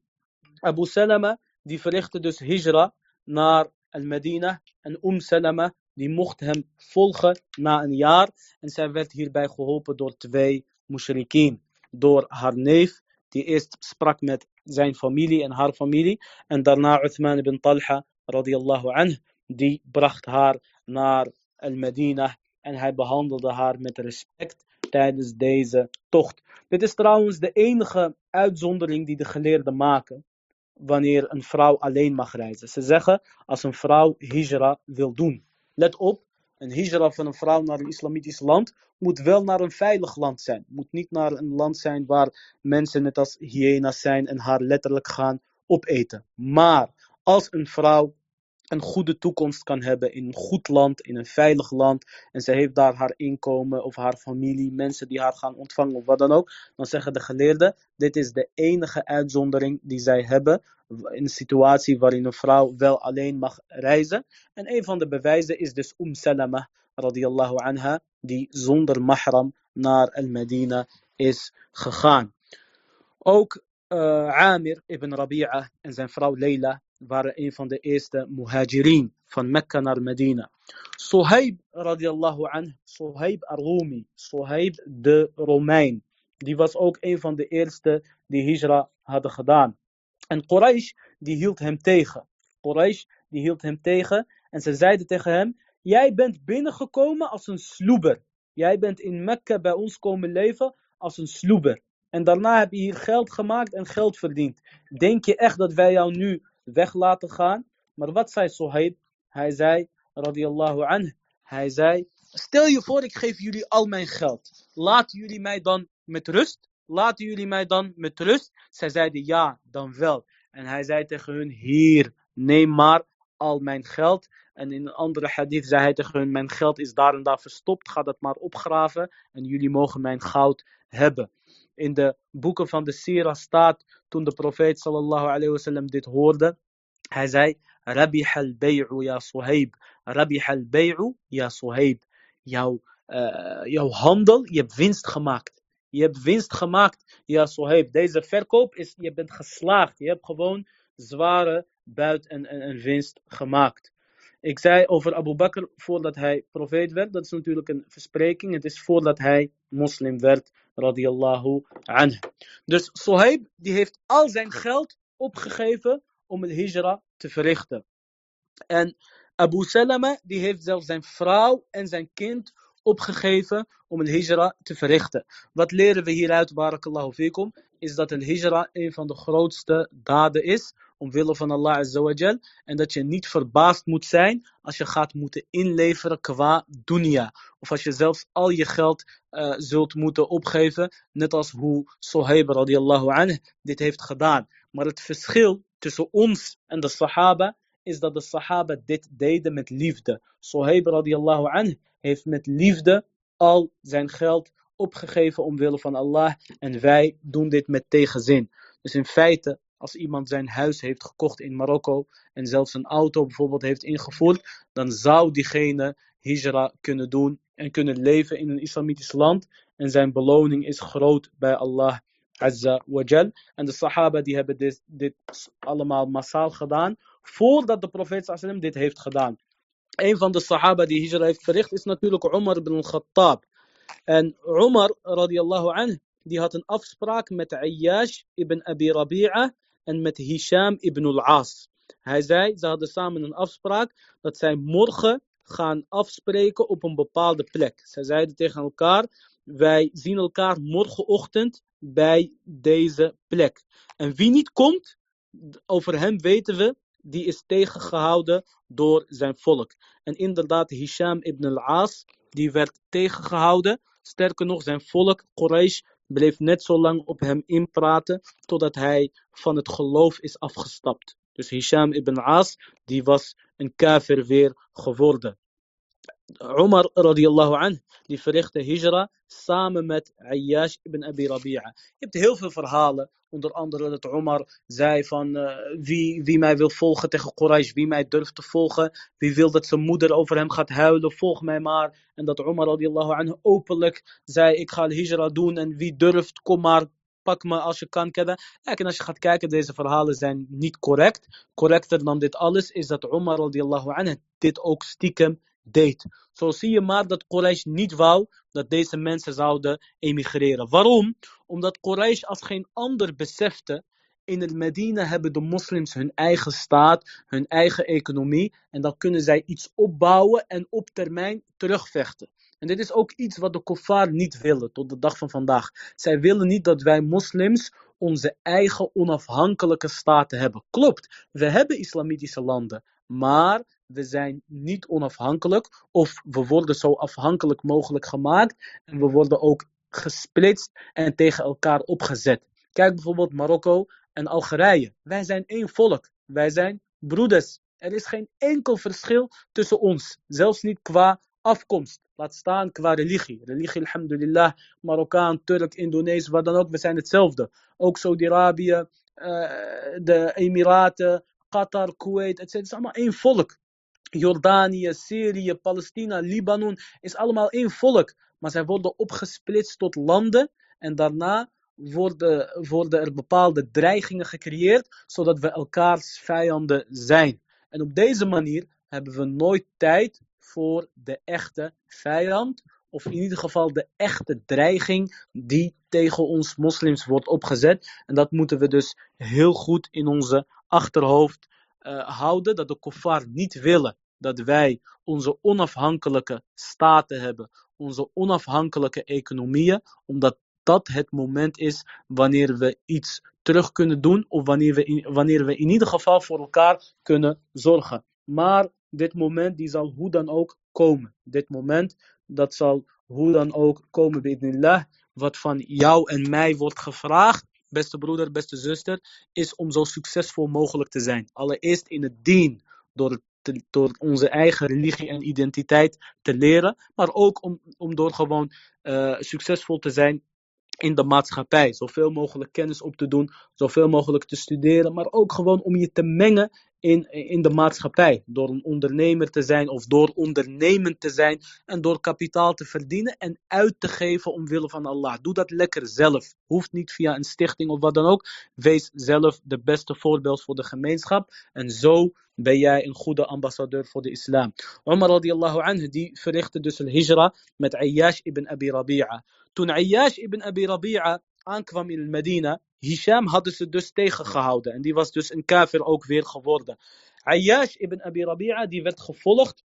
Abu Salama die verrichtte dus hijra naar al-Medina. En Umm Salama die mocht hem volgen na een jaar. En zij werd hierbij geholpen door twee mushrikeen. Door haar neef die eerst sprak met zijn familie en haar familie. En daarna Uthman ibn Talha radiallahu anh, die bracht haar naar Al-Medina. En hij behandelde haar met respect tijdens deze tocht. Dit is trouwens de enige uitzondering die de geleerden maken wanneer een vrouw alleen mag reizen. Ze zeggen als een vrouw hijra wil doen. Let op, een hijra van een vrouw naar een islamitisch land moet wel naar een veilig land zijn. Moet niet naar een land zijn waar mensen net als hyena's zijn en haar letterlijk gaan opeten. Maar als een vrouw een goede toekomst kan hebben in een goed land, in een veilig land. En ze heeft daar haar inkomen of haar familie, mensen die haar gaan ontvangen of wat dan ook. Dan zeggen de geleerden, dit is de enige uitzondering die zij hebben in een situatie waarin een vrouw wel alleen mag reizen. En een van de bewijzen is dus Umm Salama radiyallahu anha, die zonder mahram naar Al-Medina is gegaan. Ook uh, Amir ibn Rabi'a en zijn vrouw Leila waren een van de eerste muhajirin van Mekka naar Medina. Suhaib radiallahu anh, Suhaib ar-Rumi, Suhaib de Romein, die was ook een van de eerste die hijra hadden gedaan. En Quraysh die hield hem tegen. Quraysh die hield hem tegen en ze zeiden tegen hem, jij bent binnengekomen als een sloeber. Jij bent in Mekka bij ons komen leven als een sloeber. En daarna heb je hier geld gemaakt en geld verdiend. Denk je echt dat wij jou nu weg laten gaan? Maar wat zei Sohaib? Hij zei, radiyallahu anh, hij zei, stel je voor ik geef jullie al mijn geld. Laten jullie mij dan met rust? Laten jullie mij dan met rust? Zij zeiden ja, dan wel. En hij zei tegen hun, hier, neem maar al mijn geld. En in een andere hadith zei hij tegen hun, mijn geld is daar en daar verstopt, ga dat maar opgraven en jullie mogen mijn goud hebben in de boeken van de Sira staat toen de profeet sallallahu alayhi wasallam dit hoorde. Hij zei, Rabih al-bay'u ya Suhaib. Rabih al-bay'u ya Suhaib. Jouw, uh, jouw handel, je hebt winst gemaakt. Je hebt winst gemaakt, ja Suhaib. Deze verkoop is, je bent geslaagd. Je hebt gewoon zware buit en winst gemaakt. Ik zei over Abu Bakr voordat hij profeet werd. Dat is natuurlijk een verspreking. Het is voordat hij moslim werd. Radiallahu anhu. Dus Sohaib die heeft al zijn geld opgegeven om het hijra te verrichten. En Abu Salama die heeft zelfs zijn vrouw en zijn kind opgegeven om een hijra te verrichten. Wat leren we hieruit, barakallahu fikum, is dat een hijra een van de grootste daden is, omwille van Allah azawajal, en dat je niet verbaasd moet zijn als je gaat moeten inleveren qua dunya. Of als je zelfs al je geld uh, zult moeten opgeven, net als hoe Sohaib radiallahu anh dit heeft gedaan. Maar het verschil tussen ons en de sahaba is dat de sahaba dit deden met liefde. Sohaib radiallahu anh heeft met liefde al zijn geld opgegeven omwille van Allah. En wij doen dit met tegenzin. Dus in feite, als iemand zijn huis heeft gekocht in Marokko en zelfs een auto bijvoorbeeld heeft ingevoerd, dan zou diegene hijra kunnen doen en kunnen leven in een islamitisch land. En zijn beloning is groot bij Allah Azza wa Jal. En de Sahaba die hebben dit allemaal massaal gedaan. Voordat de profeet sallam dit heeft gedaan. Een van de Sahaba die hijra heeft verricht is natuurlijk Umar ibn al-Khattab. En Umar radiallahu anh, die had een afspraak met Ayyash ibn Abi Rabi'a en met Hisham ibn al-As. Hij zei, ze hadden samen een afspraak dat zij morgen gaan afspreken op een bepaalde plek. Zij zeiden tegen elkaar, wij zien elkaar morgenochtend bij deze plek. En wie niet komt, over hem weten we, die is tegengehouden door zijn volk. En inderdaad, Hisham ibn al-As, die werd tegengehouden. Sterker nog, zijn volk, Quraysh, bleef net zo lang op hem inpraten, totdat hij van het geloof is afgestapt. Dus Hisham ibn As, die was een kafir weer geworden. Umar radiallahu anh, die verrichtte hijra samen met Ayyash ibn Abi Rabi'a. Je hebt heel veel verhalen, onder andere dat Umar zei van uh, wie, wie mij wil volgen tegen Quraysh, wie mij durft te volgen, wie wil dat zijn moeder over hem gaat huilen, volg mij maar. En dat Umar radiallahu anh openlijk zei ik ga hijra doen en wie durft, kom maar, pak me als je kan kennen. En als je gaat kijken, deze verhalen zijn niet correct. Correcter dan dit alles is dat Umar radiallahu anh dit ook stiekem deed. Zo zie je maar dat Quraysh niet wou dat deze mensen zouden emigreren. Waarom? Omdat Quraysh als geen ander besefte in het Medina hebben de moslims hun eigen staat, hun eigen economie. En dan kunnen zij iets opbouwen en op termijn terugvechten. En dit is ook iets wat de kuffar niet willen tot de dag van vandaag. Zij willen niet dat wij moslims onze eigen onafhankelijke staten hebben. Klopt, we hebben islamitische landen. Maar we zijn niet onafhankelijk of we worden zo afhankelijk mogelijk gemaakt en we worden ook gesplitst en tegen elkaar opgezet. Kijk bijvoorbeeld Marokko en Algerije. Wij zijn één volk. Wij zijn broeders. Er is geen enkel verschil tussen ons. Zelfs niet qua afkomst. Laat staan qua religie. Religie, alhamdulillah, Marokkaan, Turk, Indonesisch, wat dan ook. We zijn hetzelfde. Ook Saudi-Arabië, uh, de Emiraten, Qatar, Kuwait, etc. Het is allemaal één volk. Jordanië, Syrië, Palestina, Libanon is allemaal één volk. Maar zij worden opgesplitst tot landen en daarna worden, er bepaalde dreigingen gecreëerd, zodat we elkaars vijanden zijn. En op deze manier hebben we nooit tijd voor de echte vijand, of in ieder geval de echte dreiging die tegen ons moslims wordt opgezet. En dat moeten we dus heel goed in onze achterhoofd houden. Dat de kuffar niet willen dat wij onze onafhankelijke staten hebben, onze onafhankelijke economieën, omdat dat het moment is wanneer we iets terug kunnen doen of wanneer we in, wanneer we in ieder geval voor elkaar kunnen zorgen. Maar dit moment die zal hoe dan ook komen. Dit moment dat zal hoe dan ook komen bi'idnillah. Wat van jou en mij wordt gevraagd, beste broeder, beste zuster, is om zo succesvol mogelijk te zijn. Allereerst in het dien, door door onze eigen religie en identiteit te leren, maar ook om, om door gewoon uh, succesvol te zijn in de maatschappij. Zoveel mogelijk kennis op te doen, zoveel mogelijk te studeren, maar ook gewoon om je te mengen in, in de maatschappij. Door een ondernemer te zijn of door ondernemend te zijn en door kapitaal te verdienen en uit te geven omwille van Allah. Doe dat lekker zelf. Hoeft niet via een stichting of wat dan ook. Wees zelf de beste voorbeeld voor de gemeenschap en zo ben jij een goede ambassadeur voor de islam. Umar radiallahu anhu die verrichtte dus een hijra met Ayyash ibn Abi Rabi'a. Toen Ayyash ibn Abi Rabi'a aankwam in Medina, Hisham hadden ze dus tegengehouden. En die was dus een kafir ook weer geworden. Ayyash ibn Abi Rabi'a die werd gevolgd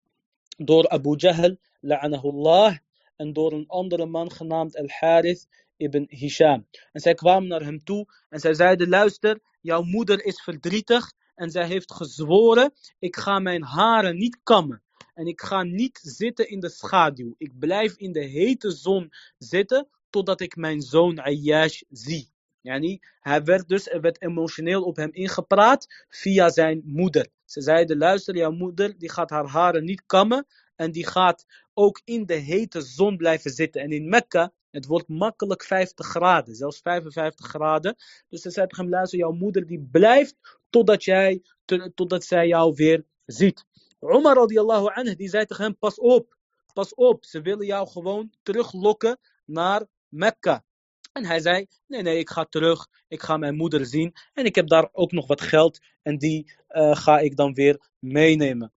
door Abu Jahl, la'anahullah, en door een andere man genaamd Al-Harith ibn Hisham. En zij kwamen naar hem toe en zij zeiden, luister, jouw moeder is verdrietig en zij heeft gezworen, ik ga mijn haren niet kammen. En ik ga niet zitten in de schaduw. Ik blijf in de hete zon zitten totdat ik mijn zoon Ayyash zie. Yani, hij werd dus, er werd emotioneel op hem ingepraat via zijn moeder. Ze zeiden, luister, jouw moeder die gaat haar haren niet kammen. En die gaat ook in de hete zon blijven zitten. En in Mekka, het wordt makkelijk 50 graden, zelfs 55 graden. Dus ze zei tegen hem, luister, jouw moeder die blijft totdat, jij, totdat zij jou weer ziet. Umar radiallahu anhu, die zei tegen hem, pas op, pas op. Ze willen jou gewoon teruglokken naar Mekka. En hij zei, nee, nee, ik ga terug, ik ga mijn moeder zien en ik heb daar ook nog wat geld en die uh, ga ik dan weer meenemen.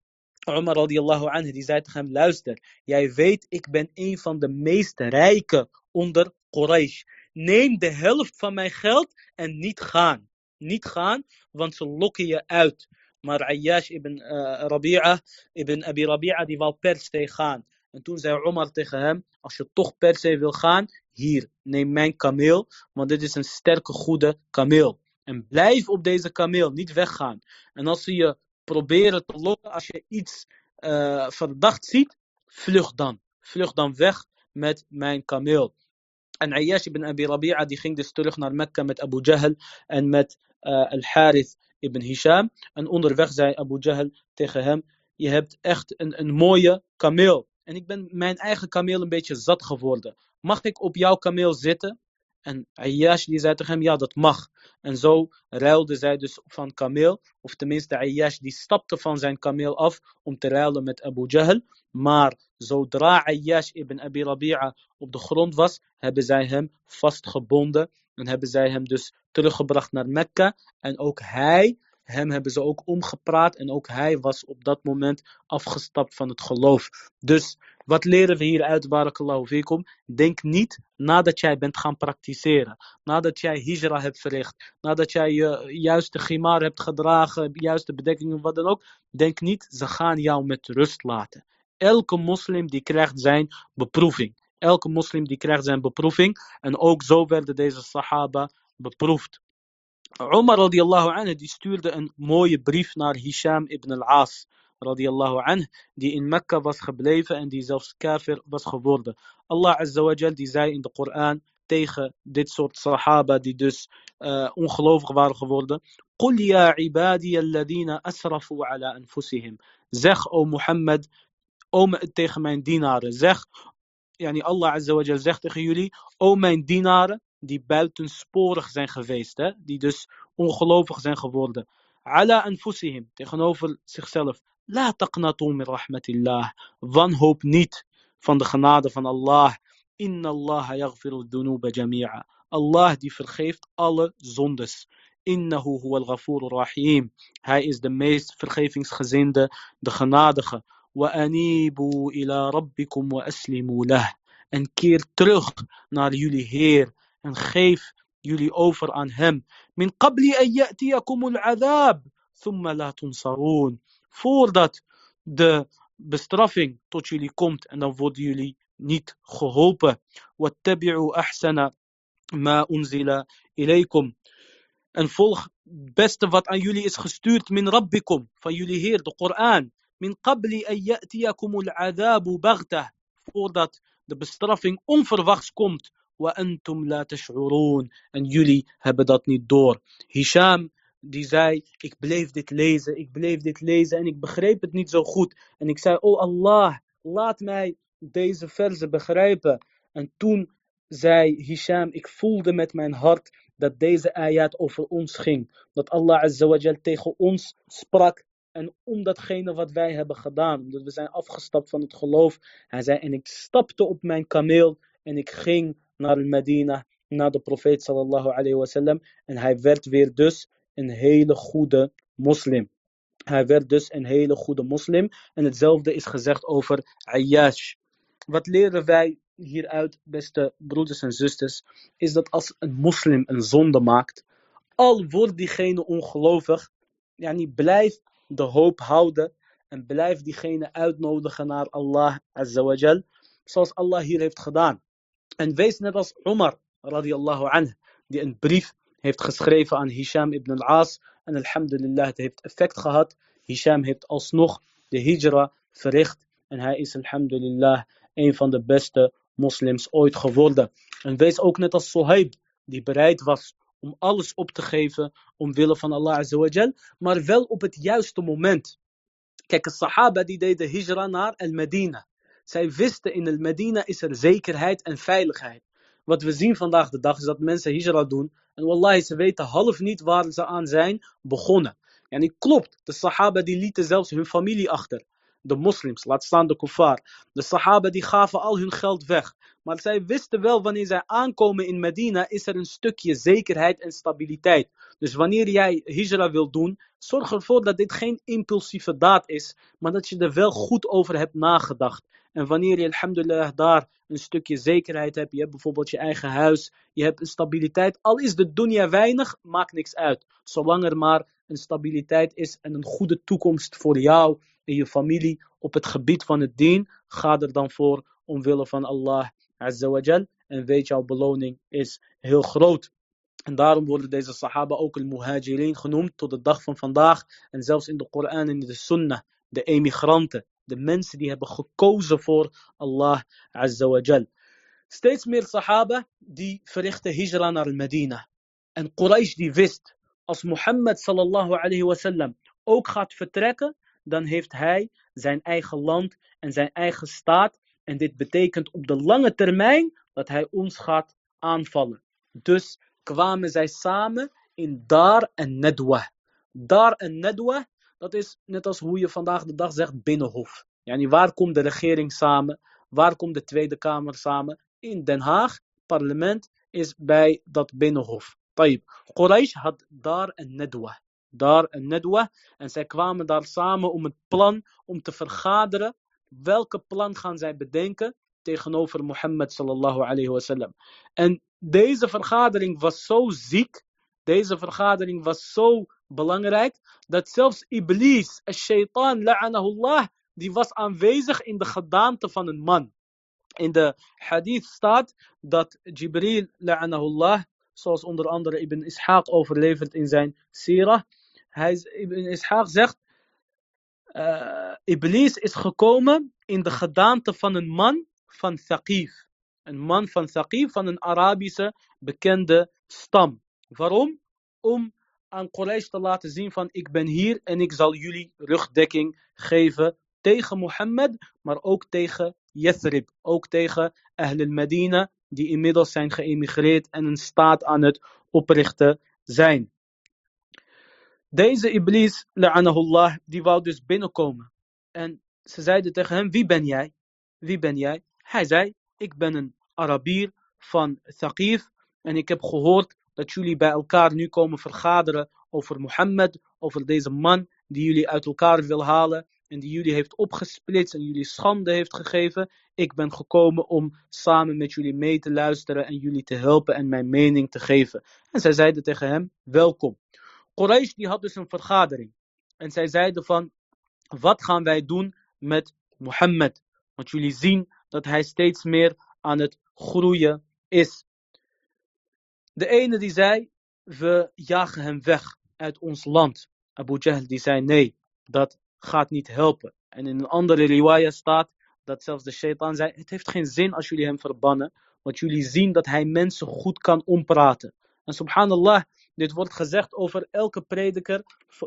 Umar radiallahu anhu, die zei tegen hem, luister, jij weet, ik ben een van de meest rijke onder Quraysh. Neem de helft van mijn geld en niet gaan. Niet gaan, want ze lokken je uit. Maar Ayyash ibn Rabi'a, ibn Abi Rabi'a, die wou per se gaan. En toen zei Omar tegen hem, als je toch per se wil gaan, hier, neem mijn kameel, want dit is een sterke, goede kameel. En blijf op deze kameel, niet weggaan. En als ze je proberen te lokken, als je iets verdacht ziet, vlucht dan. Vlucht dan weg met mijn kameel. En Ayyash ibn Abi Rabi'a die ging dus terug naar Mekka met Abu Jahl en met Al-Harith ibn Hisham. En onderweg zei Abu Jahl tegen hem, je hebt echt een, een mooie kameel. En ik ben mijn eigen kameel een beetje zat geworden. Mag ik op jouw kameel zitten? En Ayyash die zei tegen hem, ja dat mag. En zo ruilde zij dus van kameel. Of tenminste Ayyash die stapte van zijn kameel af om te ruilen met Abu Jahl. Maar zodra Ayyash ibn Abi Rabi'a op de grond was, hebben zij hem vastgebonden. En hebben zij hem dus teruggebracht naar Mekka. En ook hij hem hebben ze ook omgepraat en ook hij was op dat moment afgestapt van het geloof. Dus wat leren we hieruit, barakallahu fikum? Denk niet nadat jij bent gaan praktiseren, nadat jij hijra hebt verricht, nadat jij je juiste gimar hebt gedragen, juiste bedekkingen, wat dan ook. Denk niet, ze gaan jou met rust laten. Elke moslim die krijgt zijn beproeving. Elke moslim die krijgt zijn beproeving. En ook zo werden deze sahaba beproefd. Umar radiallahu anhu die stuurde een mooie brief naar Hisham ibn al-As radiallahu anhu die in Mekka was gebleven en die zelfs kafir was geworden. Allah azza wa jal die zei in de Koran tegen dit soort sahaba die dus uh, ongelovig waren geworden. قل يا عبادي الذين أسرفوا على أنفسهم. Zeg, o Mohammed, o tegen mijn dienaren. Zeg, yani Allah azza wa zegt tegen jullie, o mijn dienaren, die buitensporig zijn geweest, hè? die dus ongelovig zijn geworden. Ala anfusihim, tegenover zichzelf. La taqnatu min rahmatillah. Wanhoop niet van de genade van Allah. Inna Allah yaghfiru dhunuba jami'a. Allah die vergeeft alle zondes. Innahu huwa al rahim. Hij is de meest vergevingsgezinde, de genadige. Ila rabbikum wa aslimu lah. En keer terug naar jullie Heer en geef jullie over aan hem. Min qabli an ya'tiyakum al-adhab, thumma la tunsarun. Voordat de bestraffing tot jullie komt en dan worden jullie niet geholpen. Wattabi'u ahsana ma unzila ilaykum. En volg het beste wat aan jullie is gestuurd min rabbikum, van jullie Heer, de Koran. min qabli an ya'tiyakumul العذاب بغته Voordat de bestraffing onverwachts komt. Wa antum la tash'urun. En jullie hebben dat niet door. Hisham die zei, ik bleef dit lezen, ik bleef dit lezen en ik begreep het niet zo goed. En ik zei, O Allah, laat mij deze verzen begrijpen. En toen zei Hisham, ik voelde met mijn hart dat deze ayat over ons ging. Dat Allah azawajal tegen ons sprak en om datgene wat wij hebben gedaan. Omdat we zijn afgestapt van het geloof. Hij zei, en ik stapte op mijn kameel en ik ging naar Medina, naar de profeet sallallahu alayhi wasallam. En hij werd weer dus een hele goede moslim. Hij werd dus een hele goede moslim. En hetzelfde is gezegd over Ayyash. Wat leren wij hieruit, beste broeders en zusters, is dat als een moslim een zonde maakt, al wordt diegene ongelovig, ja, niet blijf de hoop houden en blijf diegene uitnodigen naar Allah Azza zoals Allah hier heeft gedaan. En wees net als Umar radiallahu anh, die een brief heeft geschreven aan Hisham ibn al-As. En alhamdulillah, het heeft effect gehad. Hisham heeft alsnog de hijra verricht. En hij is alhamdulillah een van de beste moslims ooit geworden. En wees ook net als Suhaib, die bereid was om alles op te geven omwille van Allah azawajal, maar wel op het juiste moment. Kijk, de sahaba die deden hijra naar al-Medina. Zij wisten in el Medina is er zekerheid en veiligheid. Wat we zien vandaag de dag is dat mensen hijra doen. En wallahi, ze weten half niet waar ze aan zijn begonnen. En het klopt, de sahaba die lieten zelfs hun familie achter. De moslims, laat staan de kuffar. De sahaba die gaven al hun geld weg. Maar zij wisten wel, wanneer zij aankomen in Medina, is er een stukje zekerheid en stabiliteit. Dus wanneer jij hijra wil doen, zorg ervoor dat dit geen impulsieve daad is, maar dat je er wel goed over hebt nagedacht. En wanneer je, alhamdulillah, daar een stukje zekerheid hebt, je hebt bijvoorbeeld je eigen huis, je hebt een stabiliteit, al is de dunya weinig, maakt niks uit. Zolang er maar een stabiliteit is en een goede toekomst voor jou en je familie op het gebied van het dien, ga er dan voor omwille van Allah Azza En weet jouw beloning is heel groot. En daarom worden deze sahaba ook al-muhajirin genoemd tot de dag van vandaag. En zelfs in de Koran en in de Sunnah, de emigranten, de mensen die hebben gekozen voor Allah Azza Steeds meer sahaba die verrichten hijra naar Medina. En Quraysh die wist, als Mohammed sallallahu alayhi wasallam ook gaat vertrekken, dan heeft hij zijn eigen land en zijn eigen staat. En dit betekent op de lange termijn dat hij ons gaat aanvallen. Dus kwamen zij samen in Dar en Nedwa. Dar en Nedwa, dat is net als hoe je vandaag de dag zegt binnenhof. Yani waar komt de regering samen? Waar komt de Tweede Kamer samen? In Den Haag, parlement, is bij dat binnenhof. Tayyip. Quraysh had Dar en Nedwa. Dar en Nedwa. En zij kwamen daar samen om het plan om te vergaderen. Welke plan gaan zij bedenken tegenover Mohammed sallallahu alayhi wasallam. En deze vergadering was zo ziek, deze vergadering was zo belangrijk, dat zelfs Iblis, shaitan, la'anahullah, die was aanwezig in de gedaante van een man. In de hadith staat dat Jibril, la'anahullah, zoals onder andere Ibn Ishaq overlevert in zijn sirah, hij, Ibn Ishaq zegt, uh, Iblis is gekomen in de gedaante van een man van Thaqif. Een man van Thaqif, van een Arabische bekende stam. Waarom? Om aan Quraysh te laten zien van ik ben hier en ik zal jullie rugdekking geven tegen Mohammed, maar ook tegen Yathrib, ook tegen Ahl medina die inmiddels zijn geëmigreerd en een staat aan het oprichten zijn. Deze Iblis, la'anahullah, die wou dus binnenkomen. En ze zeiden tegen hem, wie ben jij? Wie ben jij? Hij zei, ik ben een Arabier van Thaqif en ik heb gehoord dat jullie bij elkaar nu komen vergaderen over Mohammed, over deze man die jullie uit elkaar wil halen en die jullie heeft opgesplitst en jullie schande heeft gegeven. Ik ben gekomen om samen met jullie mee te luisteren en jullie te helpen en mijn mening te geven. En zij zeiden tegen hem, welkom. Quraysh die had dus een vergadering. En zij zeiden van, wat gaan wij doen met Mohammed? Want jullie zien dat hij steeds meer aan het groeien is. De ene die zei, we jagen hem weg uit ons land. Abu Jahl die zei, nee, dat gaat niet helpen. En in een andere riwaya staat dat zelfs de shaitan zei, het heeft geen zin als jullie hem verbannen, want jullie zien dat hij mensen goed kan ompraten. En subhanallah, dit wordt gezegd over elke prediker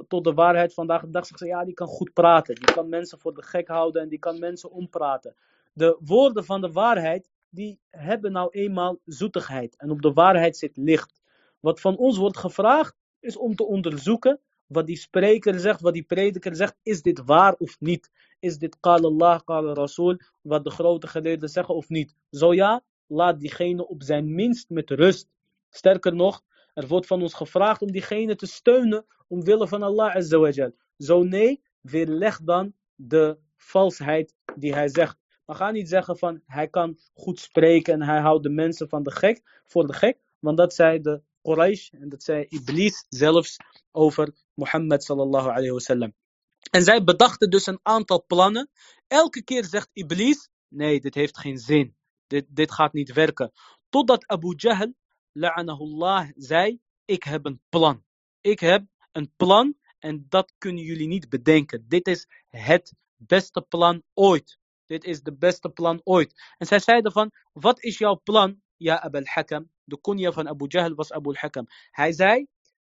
tot de waarheid vandaag de dag. Zegt ze, ja, die kan goed praten. Die kan mensen voor de gek houden en die kan mensen ompraten. De woorden van de waarheid, die hebben nou eenmaal zoetigheid. En op de waarheid zit licht. Wat van ons wordt gevraagd, is om te onderzoeken wat die spreker zegt, wat die prediker zegt. Is dit waar of niet? Is dit qal Allah, qal Rasul, wat de grote geleerden zeggen of niet? Zo ja, laat diegene op zijn minst met rust. Sterker nog, er wordt van ons gevraagd om diegene te steunen omwille van Allah Azawajal. Zo nee, weerleg dan de valsheid die hij zegt. Maar ga niet zeggen van hij kan goed spreken en hij houdt de mensen van de gek, voor de gek. Want dat zei de Quraysh en dat zei Iblis zelfs over Mohammed sallallahu alayhi wasallam. En zij bedachten dus een aantal plannen. Elke keer zegt Iblis, nee dit heeft geen zin. Dit, dit gaat niet werken. Totdat Abu Jahl la'anahullah, zei: Ik heb een plan. Ik heb een plan en dat kunnen jullie niet bedenken. Dit is het beste plan ooit. Dit is de beste plan ooit. En zij zeiden van, wat is jouw plan? Ja, Abu al-Hakam. De kunya van Abu Jahl was Abu al-Hakam. Hij zei,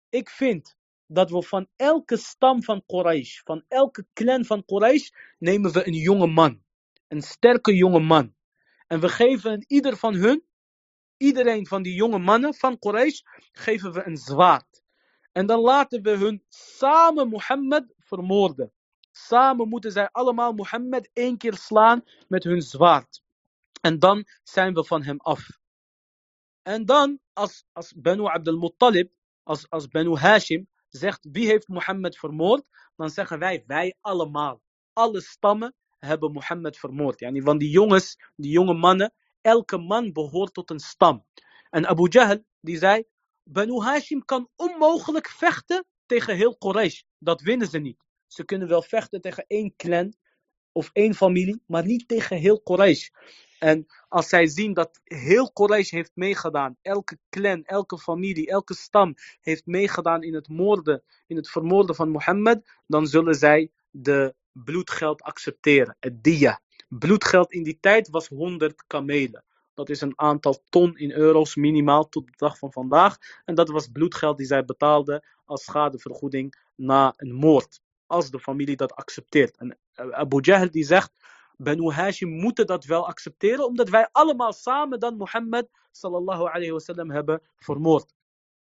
ik vind dat we van elke stam van Quraysh, van elke clan van Quraysh, nemen we een jonge man. Een sterke jonge man. En we geven ieder van hun iedereen van die jonge mannen van Quraysh geven we een zwaard. En dan laten we hun samen Mohammed vermoorden. samen moeten zij allemaal Mohammed één keer slaan met hun zwaard. En dan zijn we van hem af. En dan, als, als Banu Abdul Muttalib, als, als Banu Hashim, zegt wie heeft Mohammed vermoord, dan zeggen wij, wij allemaal. Alle stammen hebben Mohammed vermoord. Yani van die jongens, die jonge mannen, elke man behoort tot een stam. En Abu Jahl, die zei, Banu Hashim kan onmogelijk vechten tegen heel Quraysh. Dat winnen ze niet. Ze kunnen wel vechten tegen één clan of één familie, maar niet tegen heel Quraysh. En als zij zien dat heel Quraysh heeft meegedaan, elke clan, elke familie, elke stam heeft meegedaan in het moorden, in het vermoorden van Mohammed, dan zullen zij de bloedgeld accepteren, het dia. Bloedgeld in die tijd was 100 kamelen. Dat is een aantal ton in euro's minimaal tot de dag van vandaag. En dat was bloedgeld die zij betaalden als schadevergoeding na een moord. Als de familie dat accepteert. En Abu Jahl die zegt, Banu Hashim moeten dat wel accepteren, omdat wij allemaal samen dan Mohammed sallallahu alayhi wasallam hebben vermoord.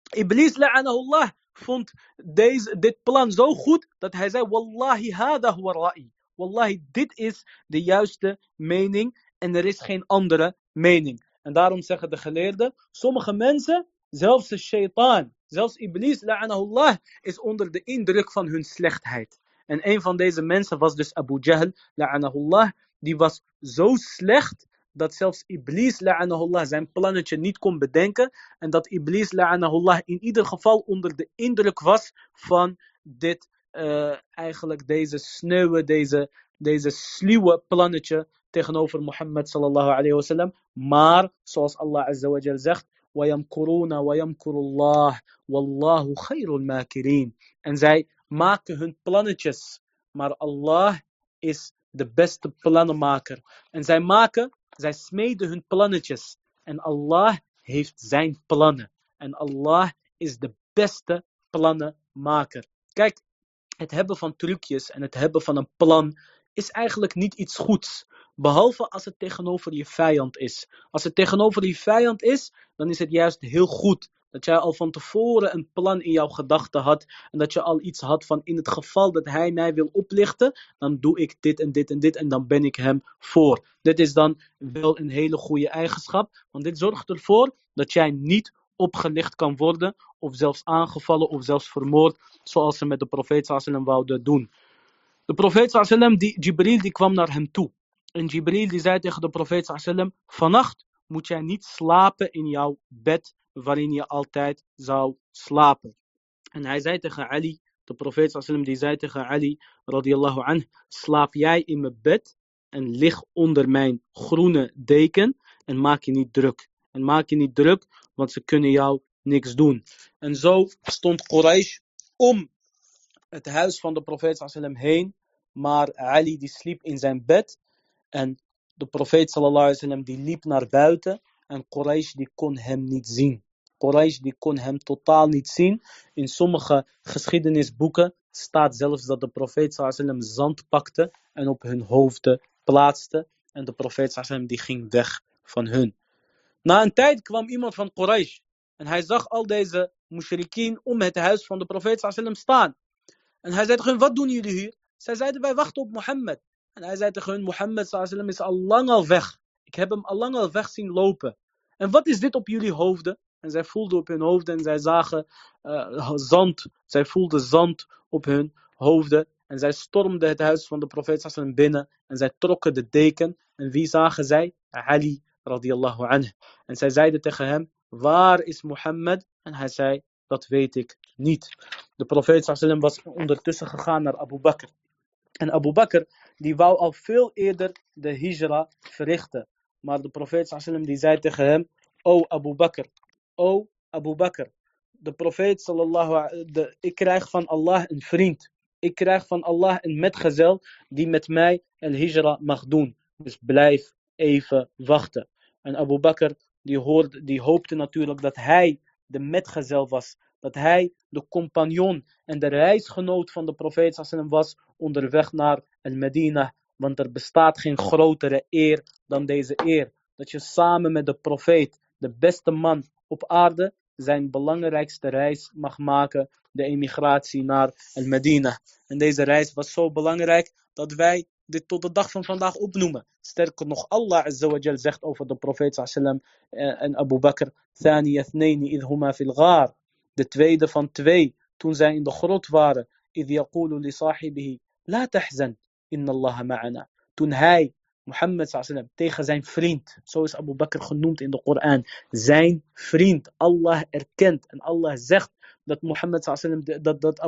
Iblis la'anahullah vond deze, dit plan zo goed dat hij zei, Wallahi hada huwa ra'i. Wallahi, dit is de juiste mening en er is geen andere mening. En daarom zeggen de geleerden, sommige mensen, zelfs de shaitaan, zelfs Iblis, la'anahullah, is onder de indruk van hun slechtheid. En een van deze mensen was dus Abu Jahl, la'anahullah, die was zo slecht dat zelfs Iblis, la'anahullah, zijn plannetje niet kon bedenken. En dat Iblis, la'anahullah, in ieder geval onder de indruk was van dit, uh, eigenlijk deze sneuwe, deze, deze sluwe plannetje tegenover Mohammed sallallahu alayhi wasallam. Maar, zoals Allah azza wa jal zegt, وَيَمْكُرُونَ وَيَمْكُرُ اللَّهِ وَاللَّهُ خَيْرُ الْمَاكِرِينَ En zij maken hun plannetjes, maar Allah is de beste plannenmaker. En zij maken, zij smeden hun plannetjes. En Allah heeft zijn plannen. En Allah is de beste plannenmaker. Kijk, het hebben van trucjes en het hebben van een plan is eigenlijk niet iets goeds. Behalve als het tegenover je vijand is. Als het tegenover je vijand is, dan is het juist heel goed. Dat jij al van tevoren een plan in jouw gedachten had. En dat je al iets had van in het geval dat hij mij wil oplichten. Dan doe ik dit en dit en dit en dan ben ik hem voor. Dit is dan wel een hele goede eigenschap. Want dit zorgt ervoor dat jij niet opgelicht kan worden. Of zelfs aangevallen of zelfs vermoord. Zoals ze met de profeet sallam wouden doen. De profeet sallam, die, Jibril, die kwam naar hem toe. En Jibril die zei tegen de profeet sallam. Vannacht moet jij niet slapen in jouw bed waarin je altijd zou slapen. En hij zei tegen Ali, de profeet sallam die zei tegen Ali radiyallahu anh, slaap jij in mijn bed en lig onder mijn groene deken en maak je niet druk. En maak je niet druk, want ze kunnen jou niks doen. En zo stond Quraysh om het huis van de profeet sallam heen, maar Ali die sliep in zijn bed en de profeet sallallahu die liep naar buiten en Quraysh die kon hem niet zien. Quraysh die kon hem totaal niet zien. In sommige geschiedenisboeken staat zelfs dat de profeet sallam zand pakte en op hun hoofden plaatste. En de profeet sallam die ging weg van hun. Na een tijd kwam iemand van Quraysh. En hij zag al deze mushrikien om het huis van de profeet sallam staan. En hij zei tegen hun, wat doen jullie hier? Zij zeiden, wij wachten op Mohammed. En hij zei tegen hun, Mohammed sallam is al lang al weg. Ik heb hem al lang al weg zien lopen. En wat is dit op jullie hoofden? En zij voelden op hun hoofden en zij zagen uh, zand. Zij voelden zand op hun hoofden. En zij stormden het huis van de profeet sallam binnen. En zij trokken de deken. En wie zagen zij? Ali anhu. En zij zeiden tegen hem, waar is Mohammed? En hij zei, dat weet ik niet. De profeet sallam was ondertussen gegaan naar Abu Bakr. En Abu Bakr, die wou al veel eerder de hijra verrichten. Maar de profeet sallam die zei tegen hem, O Abu Bakr, O Abu Bakr, de profeet sallallahu de, ik krijg van Allah een vriend. Ik krijg van Allah een metgezel die met mij een hijra mag doen. Dus blijf even wachten. En Abu Bakr die, hoorde, die hoopte natuurlijk dat hij de metgezel was. Dat hij de compagnon en de reisgenoot van de profeet was onderweg naar Al-Medina. Want er bestaat geen grotere eer dan deze eer. Dat je samen met de profeet, de beste man op aarde, zijn belangrijkste reis mag maken, de emigratie naar Al-Medina. En deze reis was zo belangrijk dat wij dit tot de dag van vandaag opnoemen. Sterker nog, Allah azawajal zegt over de profeet sallam eh, en Abu Bakr, Thani fil. De tweede van twee, toen zij in de grot waren, idh yaqulu li sahibihi, la tahzan, inna Allah. Toen hij, Mohammed sallam, tegen zijn vriend, zo is Abu Bakr genoemd in de Koran, zijn vriend, Allah erkent en Allah zegt dat Mohammed sallam, dat, dat